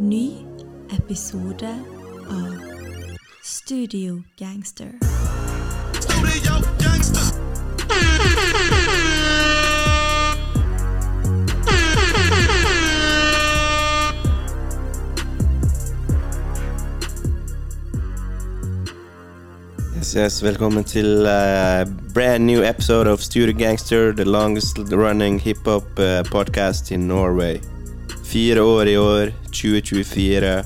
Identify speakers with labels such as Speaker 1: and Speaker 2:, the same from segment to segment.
Speaker 1: Ny episode av Studio Gangster.
Speaker 2: Studio gangster.
Speaker 3: Yes, yes, velkommen til uh, brand new episode of Studio Gangster, the longest running hiphop uh, podcast in Norway. Fire år i 2024.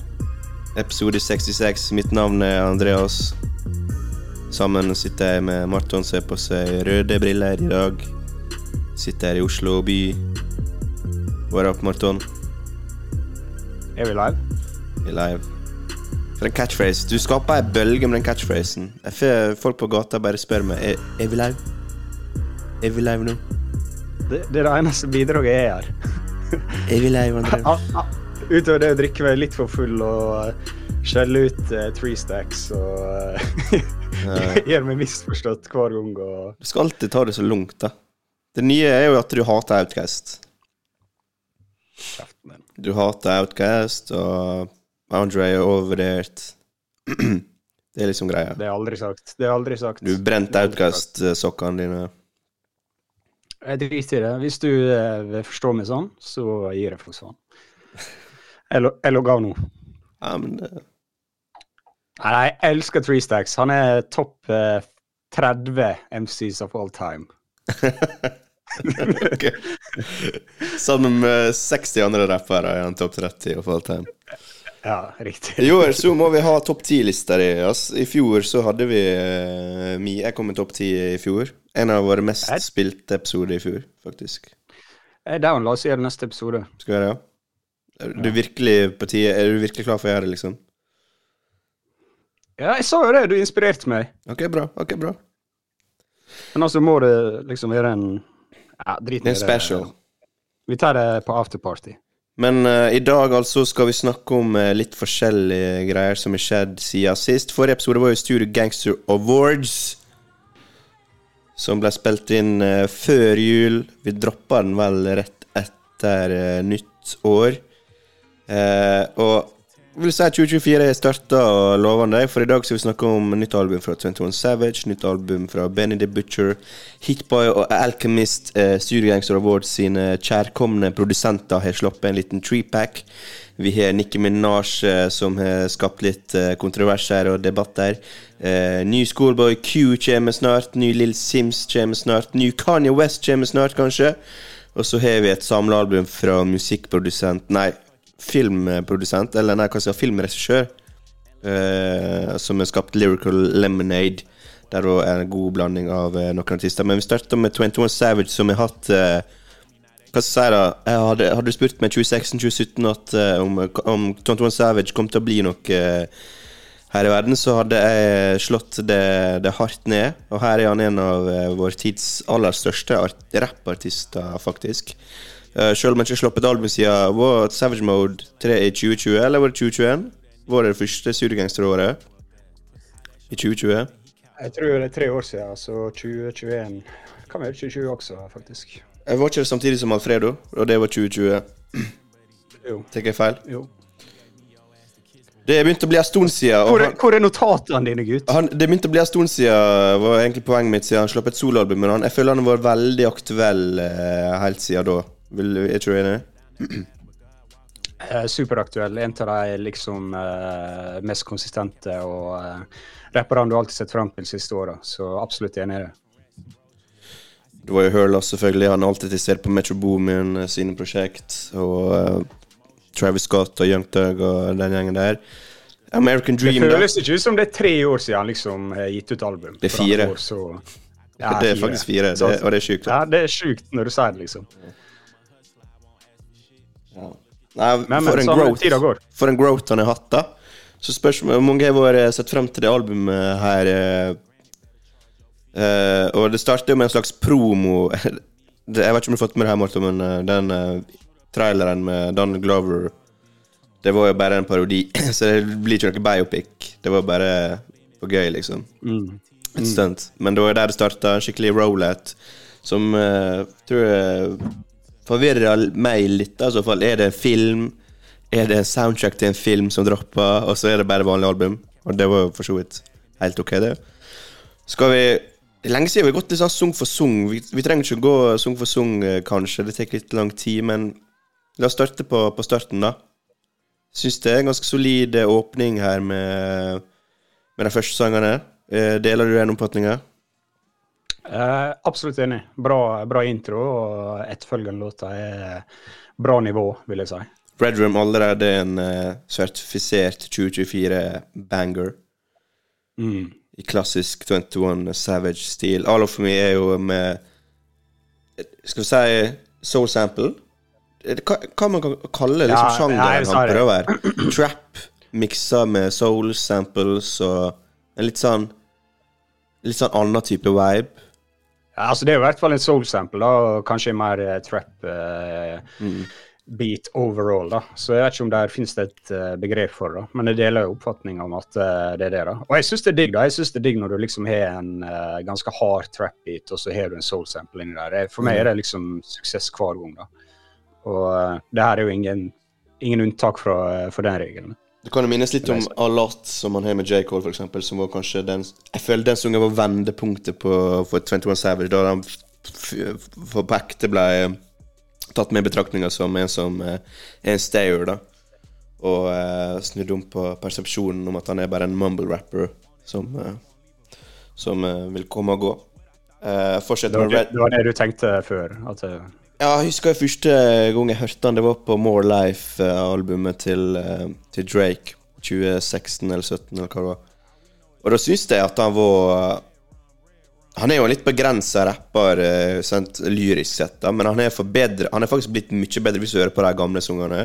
Speaker 3: Episode 66. Mitt navn er Andreas. Sammen sitter jeg med Marton ser på seg røde briller i dag. Sitter her i Oslo by. What up, Marton?
Speaker 4: Er vi live?
Speaker 3: Vi er live. For en catchphrase. Du skaper ei bølge med den catchphrasen. Jeg får folk på gata bare spør meg Er, er vi live. Er vi live nå?
Speaker 4: Det, det er det eneste bidraget jeg gjør.
Speaker 3: Er vi live, André?
Speaker 4: Utover det å drikke meg litt for full og uh, skjelle ut uh, three stacks og uh, gjøre meg misforstått hver gang og
Speaker 3: Du skal alltid ta det så lungt, da. Det nye er jo at du hater Outcast.
Speaker 4: kjeften din.
Speaker 3: Du hater Outcast, og Andre er overvurdert. Det er liksom greia.
Speaker 4: Det er aldri sagt. Det er aldri sagt.
Speaker 3: Du brente. Outcast-sokkene dine.
Speaker 4: Jeg driter i det. Hvis du uh, forstår meg sånn, så gir jeg for sånn. Jeg, nå.
Speaker 3: Ja, men det
Speaker 4: Nei, jeg elsker three stacks. Han er topp eh, 30 MCs of all time.
Speaker 3: okay. Sammen med 60 andre rappere er han topp 30 of all time.
Speaker 4: Ja, riktig.
Speaker 3: I år så må vi ha topp ti-lister i ass. I fjor så hadde vi uh, Jeg kom med topp ti i fjor. En av våre mest spilte episoder i fjor, faktisk.
Speaker 4: Eh, Down, la oss gjøre neste episode.
Speaker 3: Skal vi gjøre det? Er du virkelig på tide? Er du virkelig klar for å gjøre det, liksom?
Speaker 4: Ja, jeg sa jo det. Du inspirerte meg.
Speaker 3: Ok, bra. ok, bra
Speaker 4: Men altså må det liksom være en Ja, drit
Speaker 3: Det er
Speaker 4: i
Speaker 3: en special.
Speaker 4: Vi tar det på afterparty.
Speaker 3: Men uh, i dag altså skal vi snakke om uh, litt forskjellige greier som har skjedd siden sist. Forrige episode var jo Studio Gangster Awards. Som ble spilt inn uh, før jul. Vi droppa den vel rett etter nytt år. Eh, og vil si at 2024 er starta lovende, for i dag skal vi snakke om nytt album fra 21 Savage, nytt album fra Benny the Butcher, Hitboy og Alchemist. Eh, Studio Gangster Awards sine kjærkomne produsenter har sluppet en liten treepack. Vi har Nicki Minaj eh, som har skapt litt eh, kontroverser og debatter. Eh, ny Schoolboy Q kommer snart, ny Lill Sims kommer snart, ny Kanye West kommer snart, kanskje. Og så har vi et samlealbum fra musikkprodusent Nei, filmprodusent, eller nei, hva skal jeg si, filmregissør, eh, som har skapt Lyrical Lemonade. Der òg er en god blanding av eh, noen artister. Men vi starter med 21 Savage, som har hatt eh, Hva skal jeg si, da? Jeg hadde, hadde du spurt meg 2016-2017 at eh, om, om 21 Savage kom til å bli noe eh, her i verden, så hadde jeg slått det, det hardt ned. Og her er han en av eh, vår tids aller største art- rappartister, faktisk. Uh, Selv om jeg ikke har sluppet album siden Var Savage Mode 3 i 2020, eller var det 2021? Var det det første studiegangsteråret? I 2020?
Speaker 4: Jeg tror det er tre år siden, så 2021 Kan være 2020 også, faktisk.
Speaker 3: Jeg var ikke det samtidig som Alfredo, og det var 2020.
Speaker 4: Jo.
Speaker 3: Tenker jeg feil?
Speaker 4: jo.
Speaker 3: Det begynte å bli en stund siden.
Speaker 4: Hvor er, hvor er notatene dine, gutt?
Speaker 3: han, det begynte å bli en stund siden, var egentlig poenget mitt, siden han slapp et soloalbum. Men han, jeg føler han har vært veldig aktuell eh, helt siden da. Vil, er ikke du enig?
Speaker 4: Eh, superaktuell. En av de liksom eh, mest konsistente og uh, rapperne du alltid sett fram til de siste åra. Så absolutt enig i det.
Speaker 3: Du var jo Hurla, selvfølgelig. Han er alltid til stede på Metro Boomin eh, sine prosjekt. Og eh, Travis Scott og Young Thug og den gjengen der. American Dream, da.
Speaker 4: føles ikke ut som det er tre år siden han liksom har gitt ut album.
Speaker 3: Det er fire.
Speaker 4: År, Så... Ja,
Speaker 3: det er faktisk fire, det, og det er sjukt.
Speaker 4: Ja, det er sjukt når du sier det, liksom.
Speaker 3: Ja. Nei,
Speaker 4: Men,
Speaker 3: for,
Speaker 4: men
Speaker 3: en growth, for en growth han har hatt, da. Så spørs hvor mange har vært sett frem til det albumet her. eh, eh, og det starter jo med en slags promo Jeg vet ikke om du har fått med det her, Morten, men eh, den eh, traileren med Don Glover Det var jo bare en parodi, så det blir ikke noe biopic. Det var bare for gøy, liksom.
Speaker 4: Mm.
Speaker 3: Et stunt. Men det var der det starta, skikkelig roulette, som uh, tror jeg forvirrer meg litt. da, i. Er det en film? er det en soundtrack til en film som dropper, og så er det bare vanlig album. Og det var jo for så vidt helt ok, det. Skal vi Lenge siden vi har gått litt sånn sung for sung. Vi, vi trenger ikke å gå sung for sung, eh, kanskje. Det tar litt lang tid, men la oss starte på, på starten, da. Syns det er en ganske solid eh, åpning her med, med de første sangene. Eh, deler du den oppfatninga?
Speaker 4: Eh, absolutt enig. Bra, bra intro, og etterfølgende låta er bra nivå, vil jeg si.
Speaker 3: Red Room allerede en uh, sertifisert 2024-banger.
Speaker 4: Mm.
Speaker 3: I klassisk 21 Savage-stil. All of Me er jo med Skal vi si soul sample? Er Hva, hva man kan kalle liksom
Speaker 4: Ja, ja,
Speaker 3: sjangeren han prøver? Trap miksa med soul samples og en litt sånn Litt sånn annen type vibe.
Speaker 4: Ja, altså Det er i hvert fall en soul-sample, da, og kanskje mer uh, trap eh,
Speaker 3: Mm.
Speaker 4: beat overall. da. Så jeg vet ikke om der finnes det et uh, begrep for det, men jeg deler oppfatninga om at eh, det er det. da. Og jeg syns det er digg da. Jeg synes det er digg når du liksom har en eh, ganske hard trap-beat, og så har du en soul-sample inni der. For meg er det liksom suksess hver gang. da. Og eh, det her er jo ingen, ingen unntak fra, eh, for den regelen.
Speaker 3: Det kan jo minnes litt om A Lot, som han har med J. Cole, eksempel, som var kanskje den Jeg føler den sangen var vendepunktet på, for 21 Savage, da han for på ekte ble eh, tatt med i betraktninga som en som eh, er en stayer, da. Og eh, snudd om på persepsjonen om at han er bare en mumble rapper som, eh, som eh, vil komme og gå. Eh,
Speaker 4: Det var, det, det var det du tenkte før? at eh,
Speaker 3: ja, jeg husker jeg første gang jeg hørte han, det var på More Life-albumet til, eh, til Drake. 2016 eller 2017, eller hva det var. Og da syns jeg at han var Han er jo en litt begrensa rapper, sent, lyrisk sett, da, men han er, forbedre, han er faktisk blitt mye bedre hvis du hører på de gamle sangene.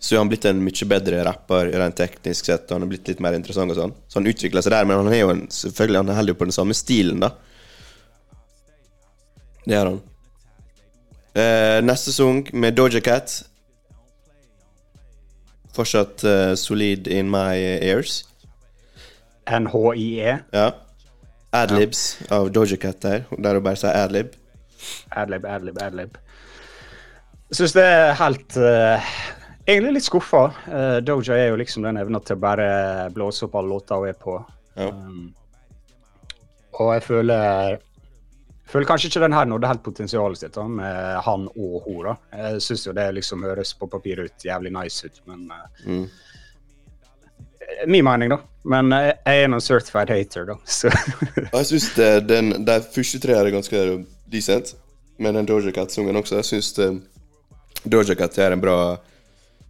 Speaker 3: Så er han blitt en mye bedre rapper rent teknisk sett, han er blitt litt mer interessant og sånn. Så han utvikler seg der, men han er jo en, selvfølgelig han holder jo på den samme stilen, da. Det gjør han. Eh, neste sang med Doja Cat. Fortsatt uh, solid in my ears.
Speaker 4: NHIE?
Speaker 3: Ja. Adlibs av Doja Cat der, der hun bare sier adlib.
Speaker 4: Adlib, adlib, adlib. Syns det er helt uh, Egentlig litt skuffa. Uh, Doja er jo liksom den evna til å bare blåse opp alle låter hun er på.
Speaker 3: Ja.
Speaker 4: Um, og jeg føler føler kanskje ikke den her nådde helt potensialet sitt da, med han og hun. da. Jeg syns jo det liksom høres på papiret ut jævlig nice ut, men eh,
Speaker 3: Mm.
Speaker 4: Min mening, da. Men eh, jeg er en certified hater, da. Så
Speaker 3: jeg syns den, de første tre er ganske decent, men den Doja Cat-sungen også. Jeg syns Doja Cat er en bra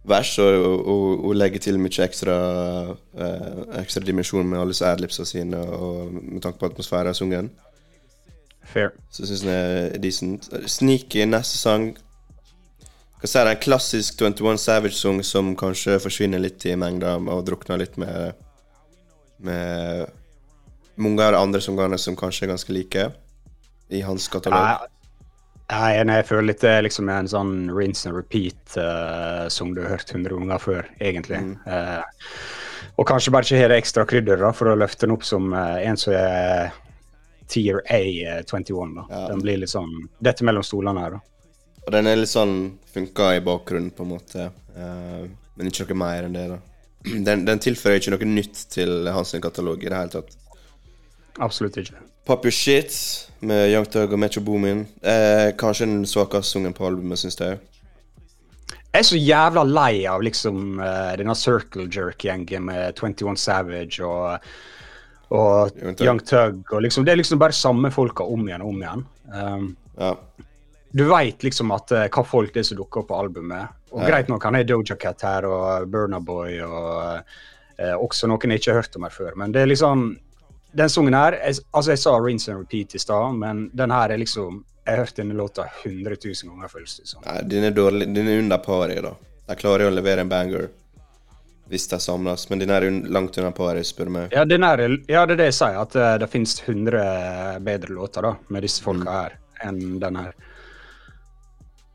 Speaker 3: vers, og, og, og, legger til mye ekstra eh, Ekstra dimensjon med alle adlipsene sine, og med tanke på atmosfæren av sangen.
Speaker 4: Fair.
Speaker 3: Så syns den er decent. Sneaky, neste sang Hva si, det er en klassisk 21 Savage-sang som kanskje forsvinner litt i mengda og drukner litt med Med mange av de andre sangene som kanskje er ganske like i hans katalog.
Speaker 4: Nei, jeg er føler litt det er liksom en sånn rinse and repeat uh, som du har hørt 100 ganger før, egentlig. Eh, og kanskje bare ikke har det ekstra krydder da, for å løfte den opp som uh, en som er tier A21. da.
Speaker 3: Ja.
Speaker 4: Den blir litt sånn Dette mellom stolene her, da.
Speaker 3: Og den er litt sånn funka i bakgrunnen, på en måte. Uh, men ikke noe mer enn det, da. Den, den tilfører ikke noe nytt til hans katalog i det hele tatt.
Speaker 4: Absolutt ikke.
Speaker 3: Pop Your Shit med Young Thug og Metro Boomin. Eh, kanskje den svakeste sangen på albumet, syns jeg.
Speaker 4: Jeg er så jævla lei av liksom uh, denne circle jerk-gjengen med 21 Savage og, og
Speaker 3: Young
Speaker 4: Tug. Og liksom, det er liksom bare samme folka om igjen og om igjen. Um,
Speaker 3: Ja.
Speaker 4: du veit liksom at uh, hva folk det er som dukker opp på albumet. Og
Speaker 3: Ja.
Speaker 4: greit nok, han er Doja Cat her og Burna Boy og uh, også noen jeg ikke har hørt om her før. Men det er liksom Den sangen her jeg, Altså, jeg sa Rinse and Repeat i stad, men den her er liksom Jeg har hørt denne låta 100 000 ganger, føles det som.
Speaker 3: Nei, den er dårlig. Den er under paret, da. De klarer å levere en banger hvis de samles, men den er langt under paret, spør du meg.
Speaker 4: Ja, den er, ja, det er det jeg sier, at eh, det finnes 100 bedre låter da, med disse folka her, enn den her.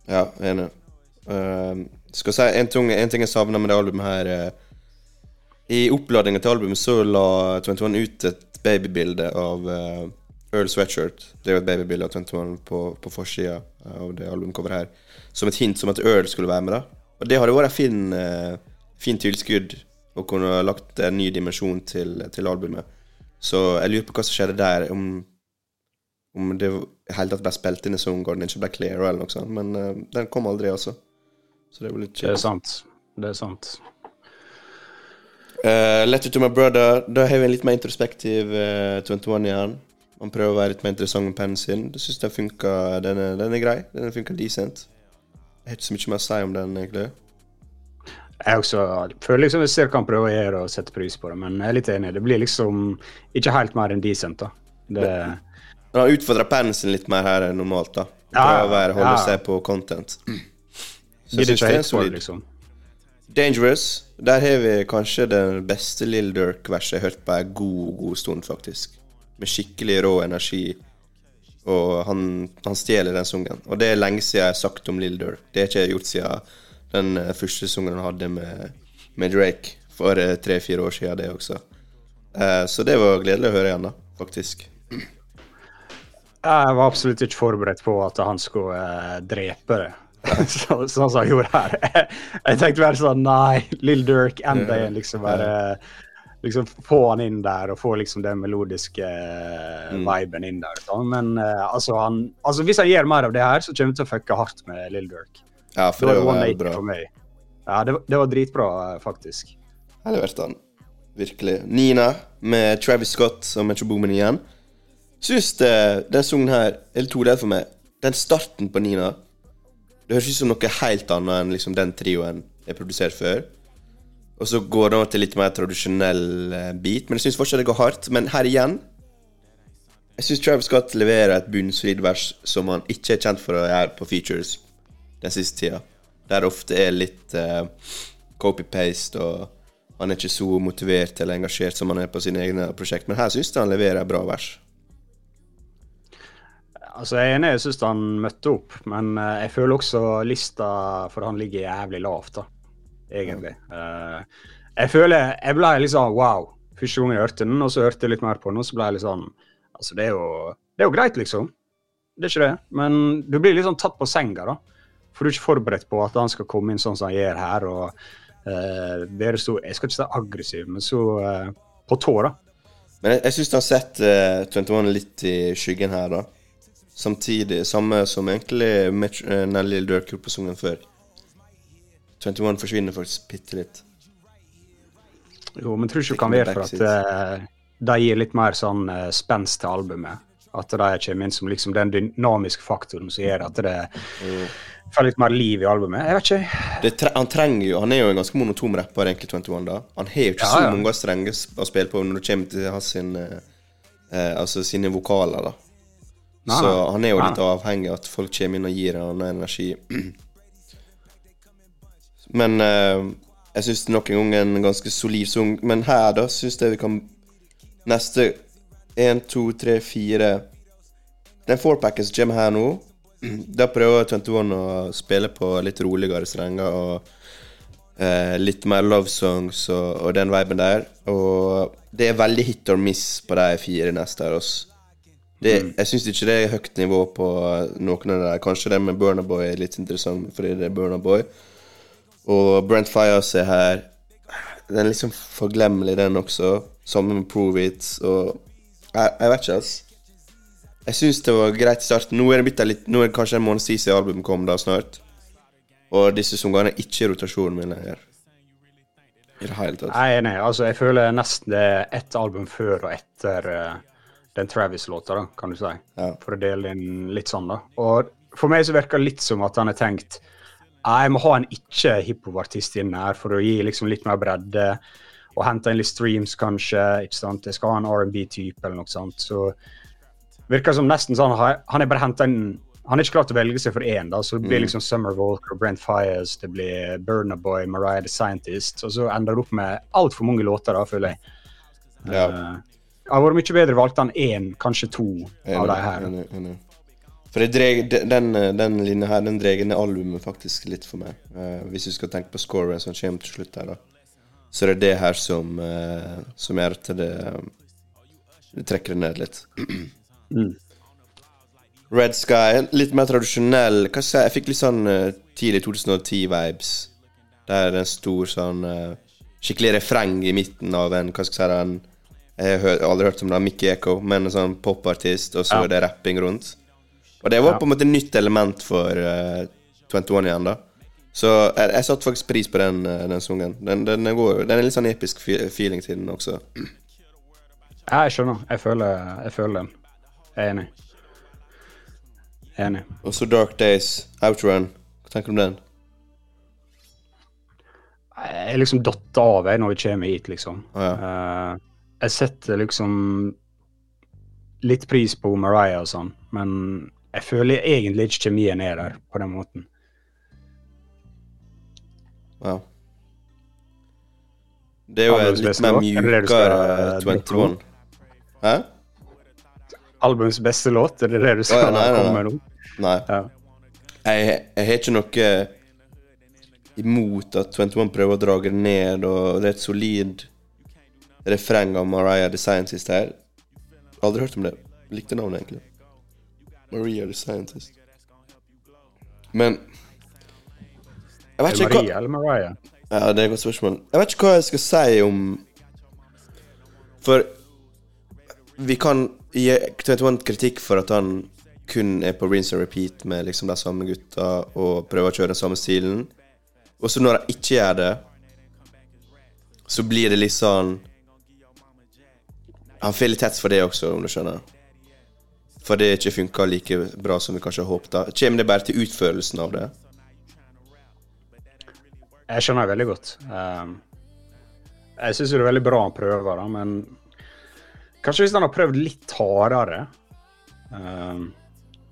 Speaker 3: Ja, enig. Uh, skal si en ting, en ting jeg savner med det albumet her uh, I oppladninga til albumet så la 21 ut et babybilde av uh, Earl Sweatshirt. Det er jo et babybilde av 21 på, på forsida av det albumcoveret her. Som et hint som at Earl skulle være med, da. Og det hadde vært en fin, eh, fin tilskudd og kunne ha lagt en ny dimensjon til, til albumet. Så jeg lurer på hva som skjedde der, om, om det helt tatt ble spilt inn i Soundgarden, ikke ble clear eller noe sånt. Men uh, den kom aldri, altså. Så det var litt
Speaker 4: Det er sant. Det er sant.
Speaker 3: Uh, Letter to my brother. Da har vi en litt mer introspektiv uh, 21 igjen. Han prøver å være litt mer interessant med pennen sin. Det syns den funka. Den er, den er grei. Den funka decent. Jeg har ikke så mye mer å si om den, egentlig.
Speaker 4: Jeg også føler liksom jeg ser hva han prøver å gjøre og setter pris på det, men jeg er litt enig. Det blir liksom ikke helt mer enn decent, da. Det,
Speaker 3: han utfordrer pennen sin litt mer her enn normalt, da. Prøver å være, holde
Speaker 4: ja.
Speaker 3: seg på content. Så jeg
Speaker 4: ikke
Speaker 3: det er
Speaker 4: en
Speaker 3: solid.
Speaker 4: liksom.
Speaker 3: Dangerous. Der har vi kanskje den beste Lill Durk-verset jeg har hørt på en god, god stund, faktisk. Med skikkelig rå energi. Og han, han stjeler den sungen. Og det er lenge siden jeg har sagt om Lill Durk. Det har ikke jeg gjort siden den eh, første sesongen han hadde med, med Drake for eh, tre-fire år siden, det også. Eh, så det var gledelig å høre igjen, da, faktisk.
Speaker 4: Jeg var absolutt ikke forberedt på at han skulle drepe det. Sånn som han gjorde her. Jeg tenkte bare sånn Nei, Lill Durk, enda en. Liksom bare liksom Få han inn der og få liksom den melodiske mm. viben inn der. Sånn. Men eh, altså, han, altså, hvis han gjør mer av det her, så kommer vi til å fucke hardt med Lill Durk.
Speaker 3: Ja,
Speaker 4: Det
Speaker 3: for
Speaker 4: var
Speaker 3: det var
Speaker 4: 180
Speaker 3: bra.
Speaker 4: for meg. Ja, det, var- det var dritbra, eh, faktisk.
Speaker 3: Jeg leverte den. Virkelig. Nina med Travis Scott og Metro Boomin igjen. Syns det, den sangen her Eller todelt for meg. Den starten på Nina Det høres ut som noe helt annet enn liksom den trioen er produsert før. Og så går det over til litt mer tradisjonell eh, beat, men jeg syns fortsatt det går hardt. Men her igjen Jeg syns Travis Scott leverer et bunnsolid vers som han ikke er kjent for å gjøre på features den siste tida. Der det ofte er litt uh, copy-paste, og han er ikke så motivert eller engasjert som han er på sine egne prosjekt. Men her syns jeg han leverer bra vers.
Speaker 4: Altså, Jeg er enig, jeg syns han møtte opp, men uh, jeg føler også lista for han ligger jævlig lavt, da. Egentlig. Uh, jeg føler Jeg ble litt sånn wow første gang jeg hørte den, og så hørte jeg litt mer på den, og så ble jeg litt sånn Altså, det er jo, det er jo greit, liksom. Det er ikke det. Men du blir litt sånn tatt på senga, da. For du er ikke forberedt på at han skal komme inn sånn som han gjør her, og uh, være så Jeg skal ikke si aggressiv, men så uh, på tå, da.
Speaker 3: Men jeg, jeg syns han setter 21 litt i skyggen her, da. Samtidig, samme som egentlig Metro- eh, Nelly på sangen før. 21 forsvinner faktisk bitte litt.
Speaker 4: Jo, men tror ikke det kan være for at uh, de gir litt mer sånn uh, spenst til albumet. At de kommer inn som liksom den dynamiske faktoren som gjør at det får litt mer liv i albumet. Jeg vet ikke.
Speaker 3: Det tre han trenger jo Han er jo en ganske monotom rapper, egentlig, 21, da. Han har jo ikke
Speaker 4: Ja,
Speaker 3: så
Speaker 4: ja.
Speaker 3: mange strenger å spille på når det kommer til hans sin, eh, eh, altså sine vokaler, da.
Speaker 4: Nei,
Speaker 3: så han er jo
Speaker 4: Nei,
Speaker 3: litt avhengig av at folk kommer inn og gir han energi. Men eh, jeg syns nok en gang en ganske solid sang. Men her, da, syns jeg vi kan Neste én, to, tre, fire Den fourpacken som kommer her nå, da prøver 21 å spille på litt roligere strenger og eh, litt mer love songs og, og den viben der. Og det er veldig hit or miss på de fire neste her. Også. Det, Jeg syns ikke det er høyt nivå på noen av de der. Kanskje det med Burna Boy er litt interessant fordi det er Burna Boy. Og Brent Fias er her. Den er liksom forglemmelig, den også. Sammen med Prove It. Og jeg, jeg vet ikke, ass. Jeg syns det var greit i starten. Nå er det, bitte litt, nå er det kanskje en måned siden albumet kom, da snart. Og disse sangene er ikke i rotasjonen min lenger. I det hele tatt.
Speaker 4: Nei, nei. Altså, jeg føler nesten det er ett album før og etter uh, den Travis-låta, da, kan du si.
Speaker 3: Ja.
Speaker 4: For å dele inn litt sånn, da. Og for meg så virker det litt som at han har tenkt jeg må ha en ikke-hiphop-artist inn her for å gi liksom litt mer bredde. Og hente inn litt streams, kanskje. ikke sant? Jeg skal ha en R&B-type eller noe sånt. Så virker som nesten sånn Han han er bare hentet inn han er ikke klart å velge seg for én, da, så det blir liksom Summer Walker, Brent Fires, det blir Burner Boy, Mariah the Scientist, og så ender det opp med altfor mange låter, da, føler jeg.
Speaker 3: Ja.
Speaker 4: Uh, det har vært mye bedre valgt enn én, kanskje to av
Speaker 3: Enig,
Speaker 4: de her.
Speaker 3: enig, enig. For dreg, de- den, den linja her, den drar ned albumet faktisk litt for meg. Uh, hvis du skal tenke på scoret som kommer til slutt her, da. Så det er det her som, uh, som gjør at det, det trekker det ned litt. Red Sky, litt mer tradisjonell. Hva skal jeg si, jeg fikk litt sånn eh, tidlig 2010-vibes. Der er en stor sånn eh, skikkelig refreng i midten av en Hva skal jeg si den Jeg har aldri hørt om det, Mickey Echo, men en sånn popartist, og så
Speaker 4: Ja.
Speaker 3: er det rapping rundt. Og det var
Speaker 4: Ja.
Speaker 3: på en måte nytt element for uh, 21 igjen, da. Så jeg, jeg satte faktisk pris på den, eh, den sungen. Den, den, er god, den er litt sånn episk feeling til den også.
Speaker 4: Ja, jeg skjønner. Jeg føler, jeg føler den. Jeg enig. Enig.
Speaker 3: Og så Dark Days, Outrun. Hva tenker du om den?
Speaker 4: Jeg liksom datter av jeg når vi kommer hit, liksom.
Speaker 3: Oh,
Speaker 4: ja. uh, jeg setter liksom litt pris på Mariah og sånn, men jeg føler egentlig ikke kjemien er der på den måten.
Speaker 3: Ja. Det er jo
Speaker 4: Albums
Speaker 3: litt mer
Speaker 4: er
Speaker 3: mjukere
Speaker 4: eh,
Speaker 3: 21. Hæ?
Speaker 4: Albums beste låt, er det det du skal
Speaker 3: ja, nei, nei,
Speaker 4: komme med nå?
Speaker 3: Nei.
Speaker 4: Ja.
Speaker 3: Jeg, jeg har ikke noe imot at 21 prøver å dra det ned, og det er et solid refreng av Mariah the Scientist her. Aldri hørt om det. Likte navnet, egentlig. Maria the Scientist. Men Jeg vet ikke
Speaker 4: Maria, hva eller Mariah?
Speaker 3: Ja, det er et godt spørsmål. Jeg vet ikke hva jeg skal si om For vi kan gi 21 kritikk for at han kun er på rinse and repeat med liksom de samme gutta og prøver å kjøre den samme stilen. Og så når han ikke gjør det, så blir det litt sånn Han får litt hets for det også, om du skjønner. For det ikke funka like bra som vi kanskje håpte. Kommer det bare til utførelsen av det?
Speaker 4: Jeg skjønner veldig godt. Um, jeg syns det er veldig bra han prøver, da, men kanskje hvis han har prøvd litt hardere um,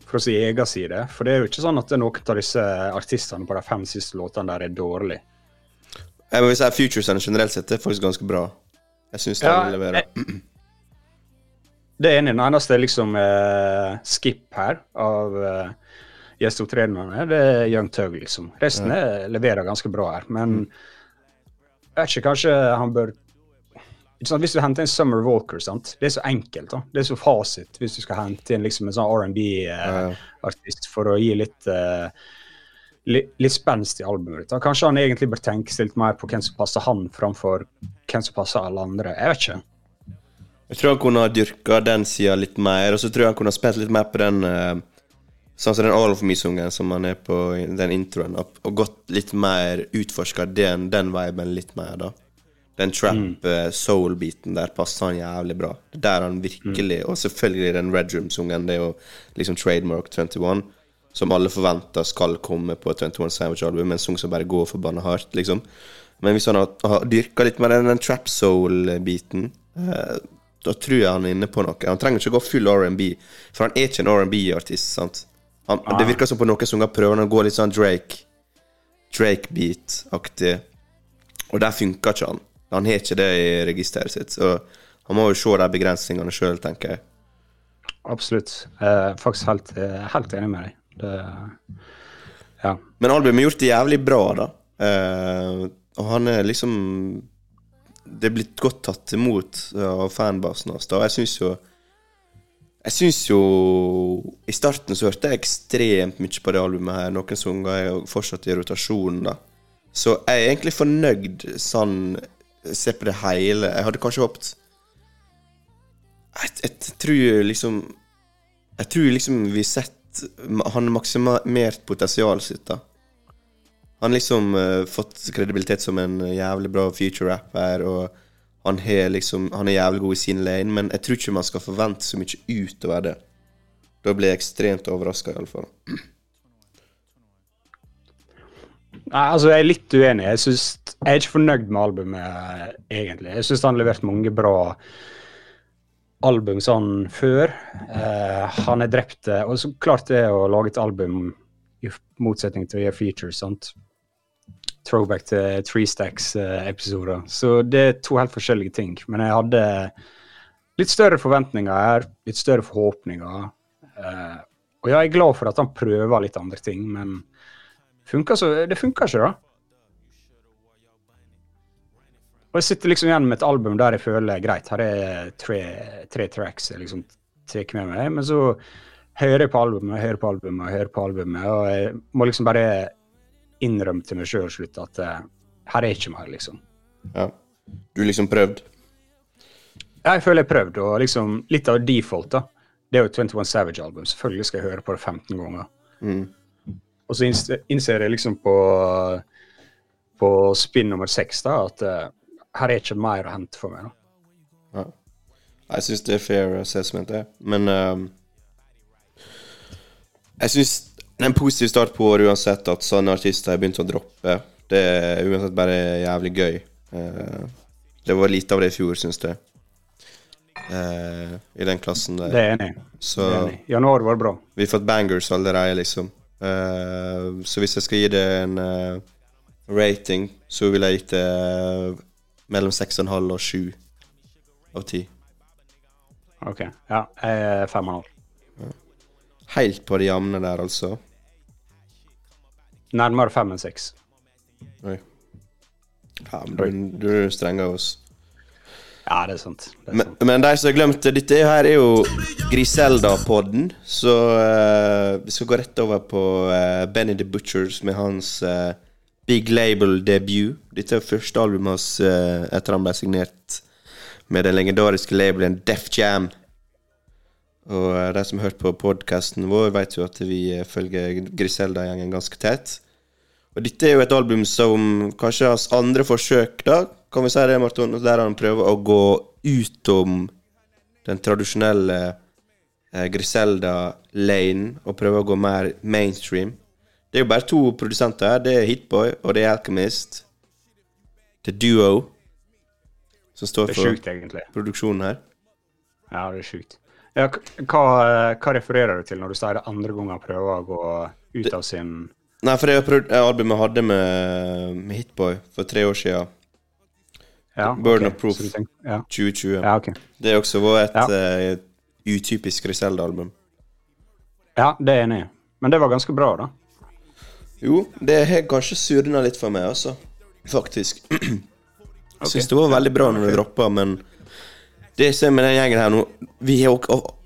Speaker 4: fra sin egen side. For det er jo ikke sånn at noen av disse artistene på de fem siste låtene der er dårlig.
Speaker 3: Jeg må si Futuresene generelt sett er faktisk ganske bra. Jeg syns de
Speaker 4: Ja,
Speaker 3: leverer.
Speaker 4: jeg- Det er enig. Den eneste liksom eh, skip her av uh, gjesteopptredenene, det er Young Tug, liksom. Resten er, leverer ganske bra her. Men jeg vet ikke, kanskje han bør? Hvis du henter en Summer Walker, sant? det er så enkelt. da. Det er så fasit hvis du skal hente inn liksom en sånn. R&B-artist for å gi litt eh, litt, litt spenst i albumet. da. Kanskje han egentlig bør tenke litt mer på hvem som passer han, framfor hvem som passer alle andre. Jeg vet ikke.
Speaker 3: Jeg tror han kunne ha dyrka den sida litt mer, og så tror jeg han kunne ha spilt litt mer på den eh, Sånn som den All of Me-sungen som han er på den introen, og gått litt mer utforska den, den viben litt mer, da. Den trap eh, soul-biten der passer han jævlig bra. Det er der han virkelig Og selvfølgelig den Red Room-sungen, det er jo liksom trademark 21, som alle forventer skal komme på et 21 Sandwich-album, en sang som bare går forbanna hardt, liksom. Men hvis han har, har dyrka litt mer den, den trap soul-biten, eh, da tror jeg han er inne på noe. Han trenger ikke gå full R&B, for han er ikke en R&B-artist. sant? Han, Det virker som på noen sanger prøver han å gå litt sånn Drake Drake-beat-aktig, og der funker ikke han. Han har ikke det i registeret sitt, så han må jo se de begrensningene sjøl, tenker jeg.
Speaker 4: Absolutt. Er faktisk helt, helt enig med deg. Det, ja.
Speaker 3: Men albumet er gjort det jævlig bra, da. Eh, og han er liksom Det er blitt godt tatt imot av fanbasen hans. Jeg syns jo Jeg syns jo I starten så hørte jeg ekstremt mye på det albumet her. Noen sanger er jo fortsatt i rotasjon, da. Så jeg er egentlig fornøyd sånn Se på det hele. Jeg hadde kanskje håpet jeg, jeg tror liksom Jeg tror liksom vi har sett Han maksimert potensialet sitt, da. Han har liksom uh, fått kredibilitet som en jævlig bra future-rapper, og han, liksom, han er jævlig god i sin lane, men jeg tror ikke man skal forvente så mye utover det. Da blir jeg ekstremt overraska, iallfall.
Speaker 4: Nei, altså, jeg er litt uenig. Jeg, synes, jeg er ikke fornøyd med albumet, egentlig. Jeg syns han har levert mange bra album sånn før. Eh, han er drept. Og så klart det å lage et album i motsetning til å gjøre features. sant? Throwback til Three Stacks-episoder. så det er to helt forskjellige ting. Men jeg hadde litt større forventninger her, litt større forhåpninger. Eh, og jeg er glad for at han prøver litt andre ting, men funker så, det funker ikke, da. Og jeg sitter liksom igjen med et album der jeg føler greit, her er tre, tre tracks jeg liksom tar med meg, men så hører jeg på albumet, hører på albumet, hører på albumet, og jeg må liksom bare innrømme til meg sjøl slutt at eh, her er ikke mer, liksom.
Speaker 3: Ja. Du liksom prøvd?
Speaker 4: Jeg føler jeg prøvd, og liksom litt av default, da. Det er jo 21 Savage-album. Selvfølgelig skal jeg høre på det 15 ganger.
Speaker 3: Mm.
Speaker 4: Og så innser jeg liksom på, på spinn nummer seks at eh, her er ikke mer å hente for meg.
Speaker 3: Ja. Jeg syns det er fair assessment, det. Men um, jeg syns det er en positiv start på året uansett at sånne artister har begynt å droppe. Det er uansett bare jævlig gøy. Uh, det var lite av det i fjor, syns jeg. Uh, I den klassen der.
Speaker 4: Det er enig.
Speaker 3: Så
Speaker 4: Det er enig. Januar var bra.
Speaker 3: vi har fått bangers allerede, liksom. Uh, så hvis jeg skal gi det en rating, så vil jeg gitt det mellom 6,5 og 7 av 10.
Speaker 4: Ok, ja, og en halv.
Speaker 3: Helt på det jevne der, altså.
Speaker 4: Nærmere fem enn seks.
Speaker 3: Oi. Ja, men du, du er streng av oss.
Speaker 4: Ja, det er sant. Det er
Speaker 3: Men,
Speaker 4: sant.
Speaker 3: men de som har glemt det, dette her er jo Griselda-podden, så uh, vi skal gå rett over på uh, Benny the Butchers med hans eh, Big Label-debut. Dette er første albumet hans uh, etter han ble signert med den legendariske labelen Def Jam. Og uh, de som har hørt på podkasten vår, vet jo at vi eh, følger Griselda-gjengen ganske tett. Og dette er jo et album som kanskje hans andre forsøk, da, kan vi si det, Marton, der han prøver å gå utom den tradisjonelle eh, Griselda-lane og prøver å gå mer mainstream. Det er jo bare to produsenter her. Det er Hitboy og det er Alchemist. The Duo som står
Speaker 4: er
Speaker 3: for
Speaker 4: sjukt,
Speaker 3: produksjonen her.
Speaker 4: Ja, det er sjukt. Ja, hva, hva refererer du til når du sier det andre gangen prøver å gå ut av sin
Speaker 3: Nei, for det er eh, albumet jeg hadde med, med Hitboy for tre år siden,
Speaker 4: ja,
Speaker 3: Burn
Speaker 4: okay.
Speaker 3: of Proof.
Speaker 4: tenker- Ja,
Speaker 3: 2020.
Speaker 4: ja okay.
Speaker 3: Det er også var et eh, utypisk Griselda-album.
Speaker 4: Ja, det er jeg enig i. Men det var ganske bra, da.
Speaker 3: Jo, det har kanskje surna litt for meg, altså. Faktisk. Jeg syns det var veldig bra når det droppa, men det jeg ser med den gjengen her nå Vi har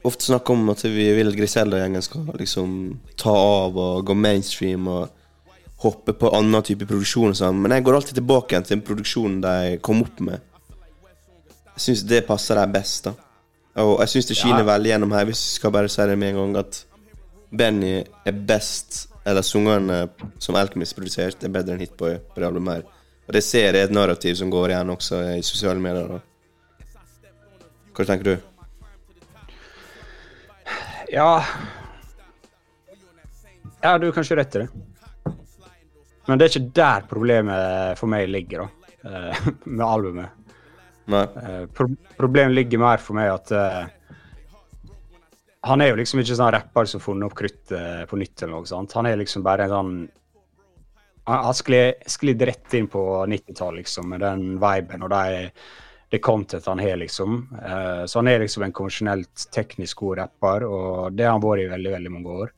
Speaker 3: ofte snakka om at vi vil Griselda-gjengen skal liksom ta av og gå mainstream og hoppe på annen type produksjon og sånn, men jeg går alltid tilbake igjen til den produksjonen de kom opp med. Jeg syns det passer dem best, da. Og jeg syns det skinner
Speaker 4: Ja.
Speaker 3: veldig gjennom her, hvis vi skal bare si det med en gang, at Benny er best Eller sangene som Alchemist produsert, er bedre enn Hitboy på det albumet her. Og det ser jeg er et narrativ som går igjen også i sosiale medier. Da. Hva tenker du?
Speaker 4: Ja Ja, du har kanskje rett i det. Men det er ikke der problemet for meg ligger, da. eh, Med albumet.
Speaker 3: Nei?
Speaker 4: Eh, Pro problemet ligger mer for meg at eh, Han er jo liksom ikke sånn rapper som har funnet opp kruttet på nytt eller noe sånt. Han er liksom bare en sånn Han sklidd sklidd rett inn på 90-tallet, liksom, med den viben og det, det content han har, liksom. Uh, så han er liksom en konvensjonelt teknisk god rapper, og det har han vært i veldig, veldig mange år.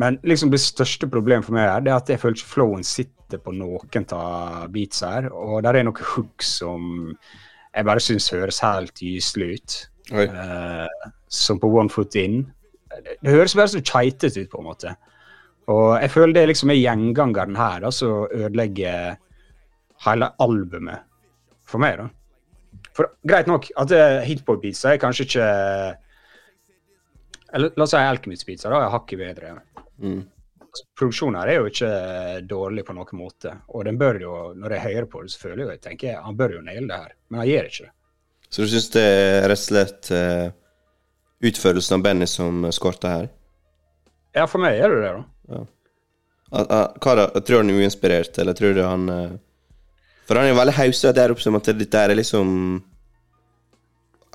Speaker 4: Men liksom det største problemet for meg er det er at jeg føler ikke flowen sitter på noen av beats her. Og der er noen hook som jeg bare syns høres helt gyselig ut. Eh, som på One Foot In. Det, høres bare så keitete ut, på en måte. Og jeg føler det liksom er gjengangeren her da, som ødelegger hele albumet for meg, da. For greit nok at uh, Hitboy-pizza er kanskje ikke eller, La oss si Alkymist-beatsa er hakket bedre.
Speaker 3: Mm.
Speaker 4: Altså, produksjonen her er jo ikke dårlig på noen måte. Og den bør jo, når jeg hører på det, så føler jeg jo jeg tenker han bør jo naile det her. Men han gjør ikke det.
Speaker 3: Så du syns det er rett og slett eh, utførelsen av Benny som skorta her?
Speaker 4: Ja, for meg er det det, da.
Speaker 3: Ah, Hva? Tror du han er uinspirert, eller tror du han eh, For han er jo veldig hausa der oppe som at dette er liksom